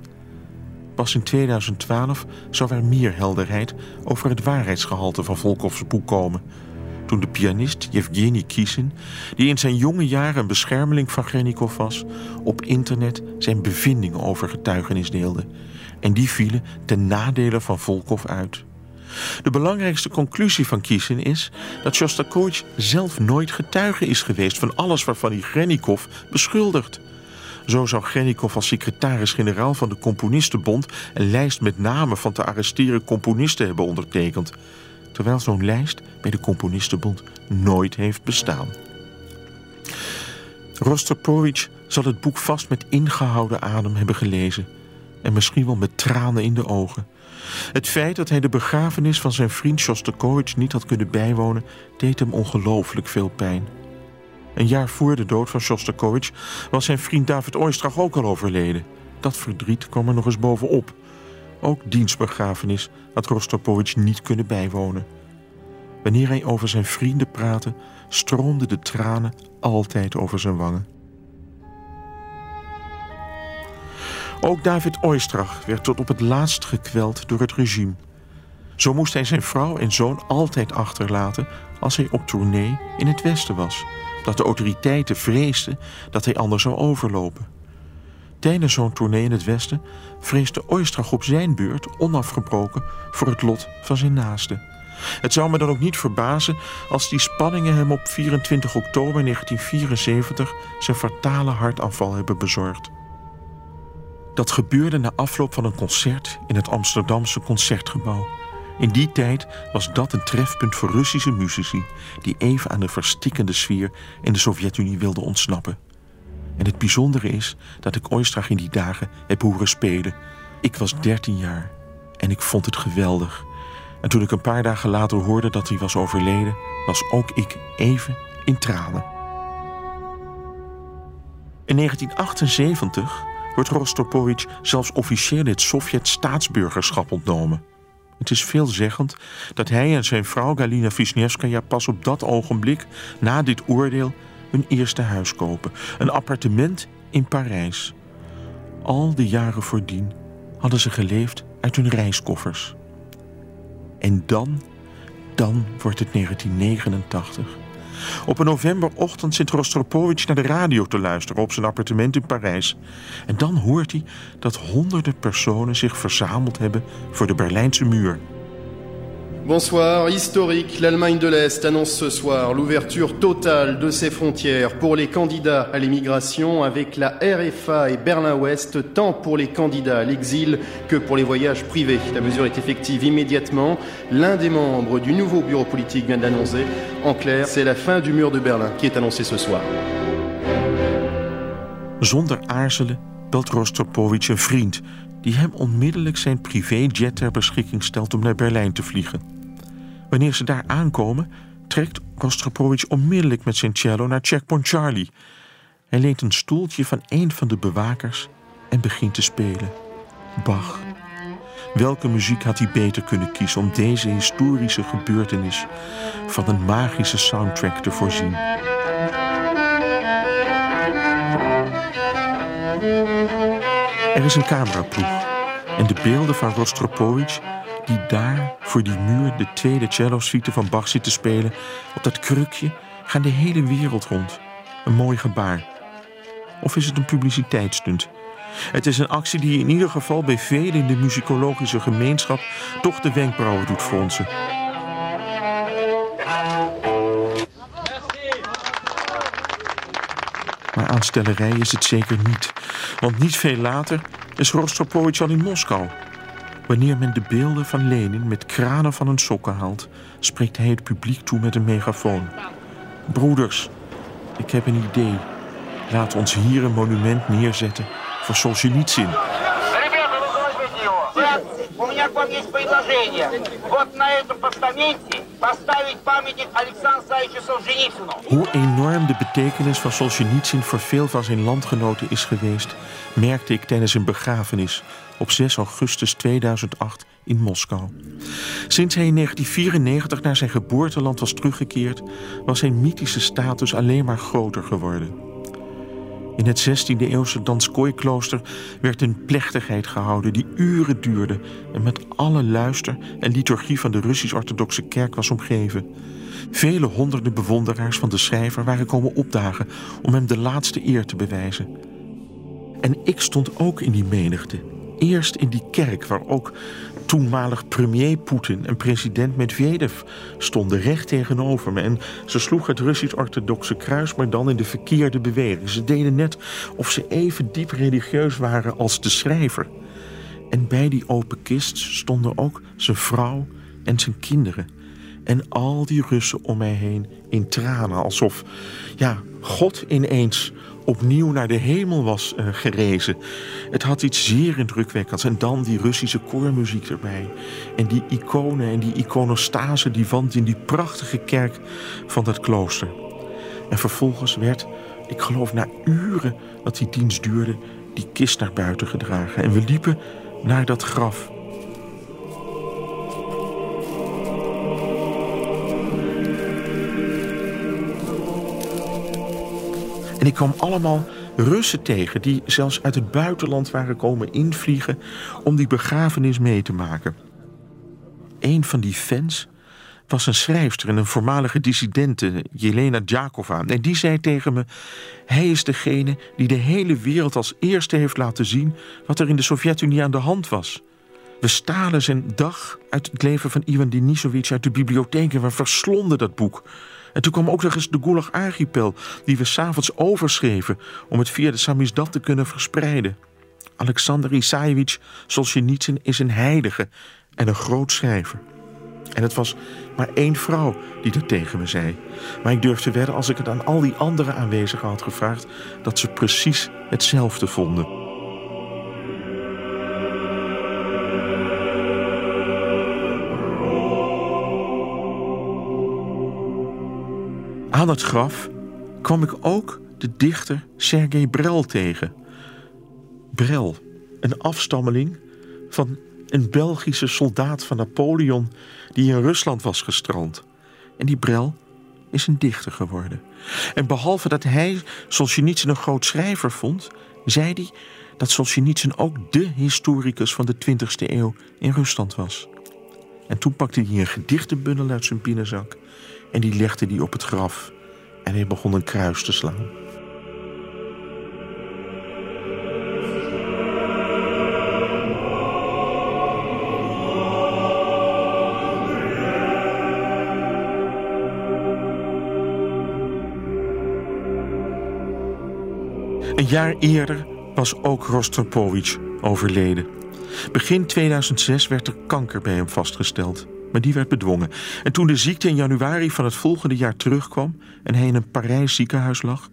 Pas in 2012 zou er meer helderheid over het waarheidsgehalte van Volkovs boek komen. Toen de pianist Yevgeny Kisin, die in zijn jonge jaren een beschermeling van Grenikov was, op internet zijn bevindingen over getuigenis deelde. En die vielen ten nadele van Volkov uit. De belangrijkste conclusie van Kisin is dat Shostakovich zelf nooit getuige is geweest van alles waarvan hij Grenikov beschuldigt. Zo zou Grenikov als secretaris-generaal van de Componistenbond een lijst met namen van te arresteren componisten hebben ondertekend. Terwijl zo'n lijst bij de Componistenbond nooit heeft bestaan. Rostropovich zal het boek vast met ingehouden adem hebben gelezen. En misschien wel met tranen in de ogen. Het feit dat hij de begrafenis van zijn vriend Shostakovich niet had kunnen bijwonen, deed hem ongelooflijk veel pijn. Een jaar voor de dood van Shostakovich was zijn vriend David Oistrakh ook al overleden. Dat verdriet kwam er nog eens bovenop. Ook dienstbegrafenis had Rostropovich niet kunnen bijwonen. Wanneer hij over zijn vrienden praatte, stroomden de tranen altijd over zijn wangen. Ook David Oistrakh werd tot op het laatst gekweld door het regime. Zo moest hij zijn vrouw en zoon altijd achterlaten als hij op tournee in het Westen was, dat de autoriteiten vreesden dat hij anders zou overlopen. Tijdens zo'n tournee in het Westen vreesde Oistrakh op zijn beurt onafgebroken voor het lot van zijn naasten. Het zou me dan ook niet verbazen als die spanningen hem op 24 oktober 1974 zijn fatale hartaanval hebben bezorgd. Dat gebeurde na afloop van een concert in het Amsterdamse concertgebouw. In die tijd was dat een trefpunt voor Russische muzici die even aan de verstikkende sfeer in de Sovjet-Unie wilden ontsnappen. En het bijzondere is dat ik Oistrakh in die dagen heb horen spelen. Ik was 13 jaar en ik vond het geweldig. En toen ik een paar dagen later hoorde dat hij was overleden, was ook ik even in tranen. In 1978 wordt Rostropovich zelfs officieel het Sovjet-staatsburgerschap ontnomen. Het is veelzeggend dat hij en zijn vrouw Galina Wisniewskaja pas op dat ogenblik, na dit oordeel, hun eerste huis kopen. Een appartement in Parijs. Al de jaren voordien hadden ze geleefd uit hun reiskoffers. En dan, dan wordt het 1989. Op een novemberochtend zit Rostropovich naar de radio te luisteren op zijn appartement in Parijs. En dan hoort hij dat honderden personen zich verzameld hebben voor de Berlijnse muur. Bonsoir, historique, l'Allemagne de l'Est annonce ce soir l'ouverture totale de ses frontières pour les candidats à l'immigration avec la RFA et Berlin-Ouest, tant pour les candidats à l'exil que pour les voyages privés. La mesure est effective immédiatement. L'un des membres du nouveau bureau politique vient d'annoncer. En clair, c'est la fin du mur de Berlin qui est annoncée ce soir. Zonder aarzelen belt vriend onmiddellijk ter beschikking te. Wanneer ze daar aankomen, trekt Rostropovich onmiddellijk met zijn cello naar Checkpoint Charlie. Hij leent een stoeltje van een van de bewakers en begint te spelen. Bach. Welke muziek had hij beter kunnen kiezen om deze historische gebeurtenis van een magische soundtrack te voorzien? Er is een cameraploeg en de beelden van Rostropovich die daar voor die muur de tweede cello-suite van Bach zit te spelen, op dat krukje, gaan de hele wereld rond. Een mooi gebaar. Of is het een publiciteitsstunt? Het is een actie die in ieder geval bij velen in de muzikologische gemeenschap toch de wenkbrauwen doet fronsen. Maar aanstellerij is het zeker niet. Want niet veel later is Rostropovich al in Moskou. Wanneer men de beelden van Lenin met kranen van hun sokken haalt, spreekt hij het publiek toe met een megafoon. Broeders, ik heb een idee. Laat ons hier een monument neerzetten voor Solzhenitsyn. Hoe enorm de betekenis van Solzhenitsyn voor veel van zijn landgenoten is geweest, merkte ik tijdens een begrafenis op 6 augustus 2008 in Moskou. Sinds hij in 1994 naar zijn geboorteland was teruggekeerd, was zijn mythische status alleen maar groter geworden. In het 16e-eeuwse Danskooi-klooster werd een plechtigheid gehouden die uren duurde en met alle luister en liturgie van de Russisch-Orthodoxe Kerk was omgeven. Vele honderden bewonderaars van de schrijver waren komen opdagen om hem de laatste eer te bewijzen. En ik stond ook in die menigte. Eerst in die kerk waar ook toenmalig premier Poetin en president Medvedev stonden recht tegenover me. En ze sloegen het Russisch-orthodoxe kruis, maar dan in de verkeerde beweging. Ze deden net of ze even diep religieus waren als de schrijver. En bij die open kist stonden ook zijn vrouw en zijn kinderen. En al die Russen om mij heen in tranen, alsof ja, God ineens opnieuw naar de hemel was uh, gerezen. Het had iets zeer indrukwekkends. En dan die Russische koormuziek erbij. En die iconen en die iconostase die wand in die prachtige kerk van dat klooster. En vervolgens werd, ik geloof na uren dat die dienst duurde, die kist naar buiten gedragen. En we liepen naar dat graf. En ik kwam allemaal Russen tegen die zelfs uit het buitenland waren komen invliegen om die begrafenis mee te maken. Een van die fans was een schrijfster en een voormalige dissidente, Jelena Djakova. En die zei tegen me: Hij is degene die de hele wereld als eerste heeft laten zien wat er in de Sovjet-Unie aan de hand was. We stalen zijn dag uit het leven van Ivan Denisovich uit de bibliotheek en we verslonden dat boek. En toen kwam ook nog eens de Gulag-archipel, die we s'avonds overschreven om het via de samizdat te kunnen verspreiden. Alexander Isaievich Solzhenitsyn is een heilige en een groot schrijver. En het was maar één vrouw die dat tegen me zei. Maar ik durfde wedden als ik het aan al die andere aanwezigen had gevraagd, dat ze precies hetzelfde vonden. Aan het graf kwam ik ook de dichter Sergei Brel tegen. Brel, een afstammeling van een Belgische soldaat van Napoleon die in Rusland was gestrand. En die Brel is een dichter geworden. En behalve dat hij Solzhenitsyn een groot schrijver vond, zei hij dat Solzhenitsyn ook de historicus van de 20e eeuw in Rusland was. En toen pakte hij een gedichtenbundel uit zijn binnenzak en die legde die op het graf. En hij begon een kruis te slaan. Een jaar eerder was ook Rostropovich overleden. Begin 2006 werd er kanker bij hem vastgesteld maar die werd bedwongen. En toen de ziekte in januari van het volgende jaar terugkwam en hij in een Parijs ziekenhuis lag,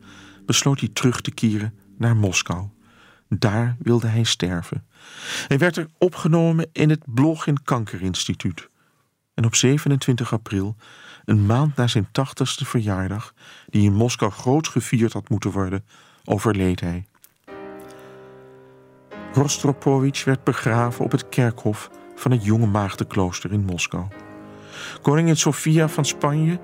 besloot hij terug te keren naar Moskou. Daar wilde hij sterven. Hij werd er opgenomen in het Blochin Kankerinstituut. En op 27 april, een maand na zijn tachtigste verjaardag, die in Moskou groot gevierd had moeten worden, overleed hij. Rostropovich werd begraven op het kerkhof van het jonge maagdenklooster in Moskou. Koningin Sofia van Spanje,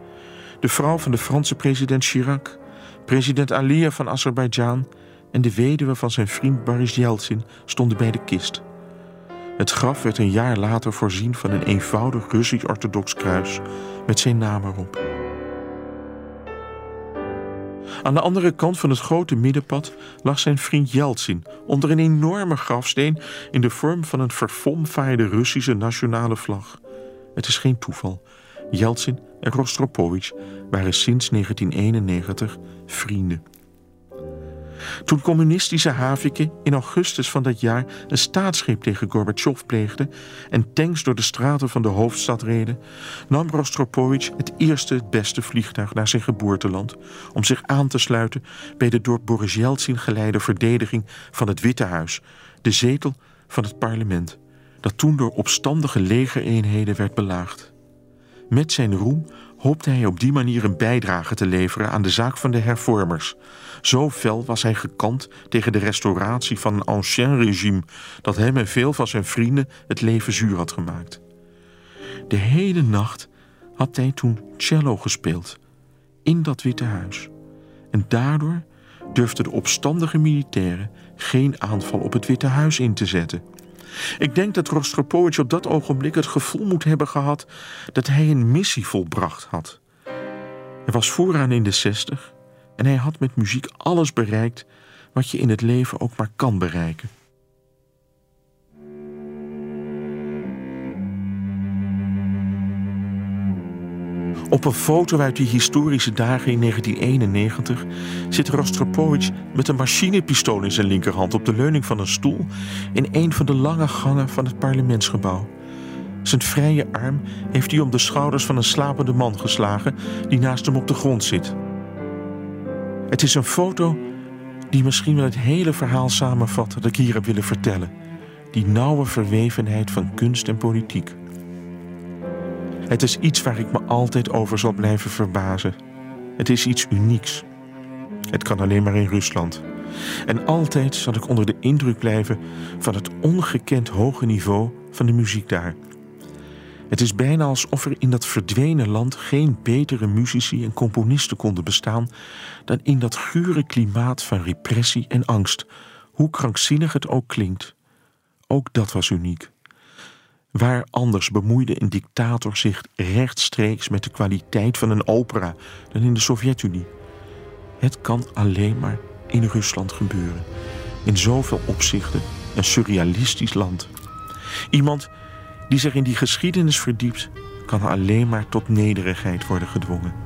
de vrouw van de Franse president Chirac, president Aliyev van Azerbeidzjan en de weduwe van zijn vriend Boris Yeltsin stonden bij de kist. Het graf werd een jaar later voorzien van een eenvoudig Russisch-orthodox kruis met zijn naam erop. Aan de andere kant van het grote middenpad lag zijn vriend Yeltsin onder een enorme grafsteen in de vorm van een verfomfaaide Russische nationale vlag. Het is geen toeval. Yeltsin en Rostropovich waren sinds 1991 vrienden. Toen communistische Havike in augustus van dat jaar een staatsgreep tegen Gorbachev pleegde en tanks door de straten van de hoofdstad reden, nam Rostropovich het eerste het beste vliegtuig naar zijn geboorteland om zich aan te sluiten bij de door Boris Yeltsin geleide verdediging van het Witte Huis, de zetel van het parlement, dat toen door opstandige legereenheden werd belaagd. Met zijn roem hoopte hij op die manier een bijdrage te leveren aan de zaak van de hervormers. Zo fel was hij gekant tegen de restauratie van een ancien regime dat hem en veel van zijn vrienden het leven zuur had gemaakt. De hele nacht had hij toen cello gespeeld in dat Witte Huis. En daardoor durfden de opstandige militairen geen aanval op het Witte Huis in te zetten. Ik denk dat Rostropovich op dat ogenblik het gevoel moet hebben gehad dat hij een missie volbracht had. Hij was vooraan in de zestig en hij had met muziek alles bereikt wat je in het leven ook maar kan bereiken. Op een foto uit die historische dagen in 1991 zit Rostropovich met een machinepistool in zijn linkerhand op de leuning van een stoel in een van de lange gangen van het parlementsgebouw. Zijn vrije arm heeft hij om de schouders van een slapende man geslagen die naast hem op de grond zit. Het is een foto die misschien wel het hele verhaal samenvat dat ik hier heb willen vertellen. Die nauwe verwevenheid van kunst en politiek. Het is iets waar ik me altijd over zal blijven verbazen. Het is iets unieks. Het kan alleen maar in Rusland. En altijd zal ik onder de indruk blijven van het ongekend hoge niveau van de muziek daar. Het is bijna alsof er in dat verdwenen land geen betere muzici en componisten konden bestaan dan in dat gure klimaat van repressie en angst, hoe krankzinnig het ook klinkt. Ook dat was uniek. Waar anders bemoeide een dictator zich rechtstreeks met de kwaliteit van een opera dan in de Sovjet-Unie. Het kan alleen maar in Rusland gebeuren. In zoveel opzichten een surrealistisch land. Iemand die zich in die geschiedenis verdiept, kan alleen maar tot nederigheid worden gedwongen.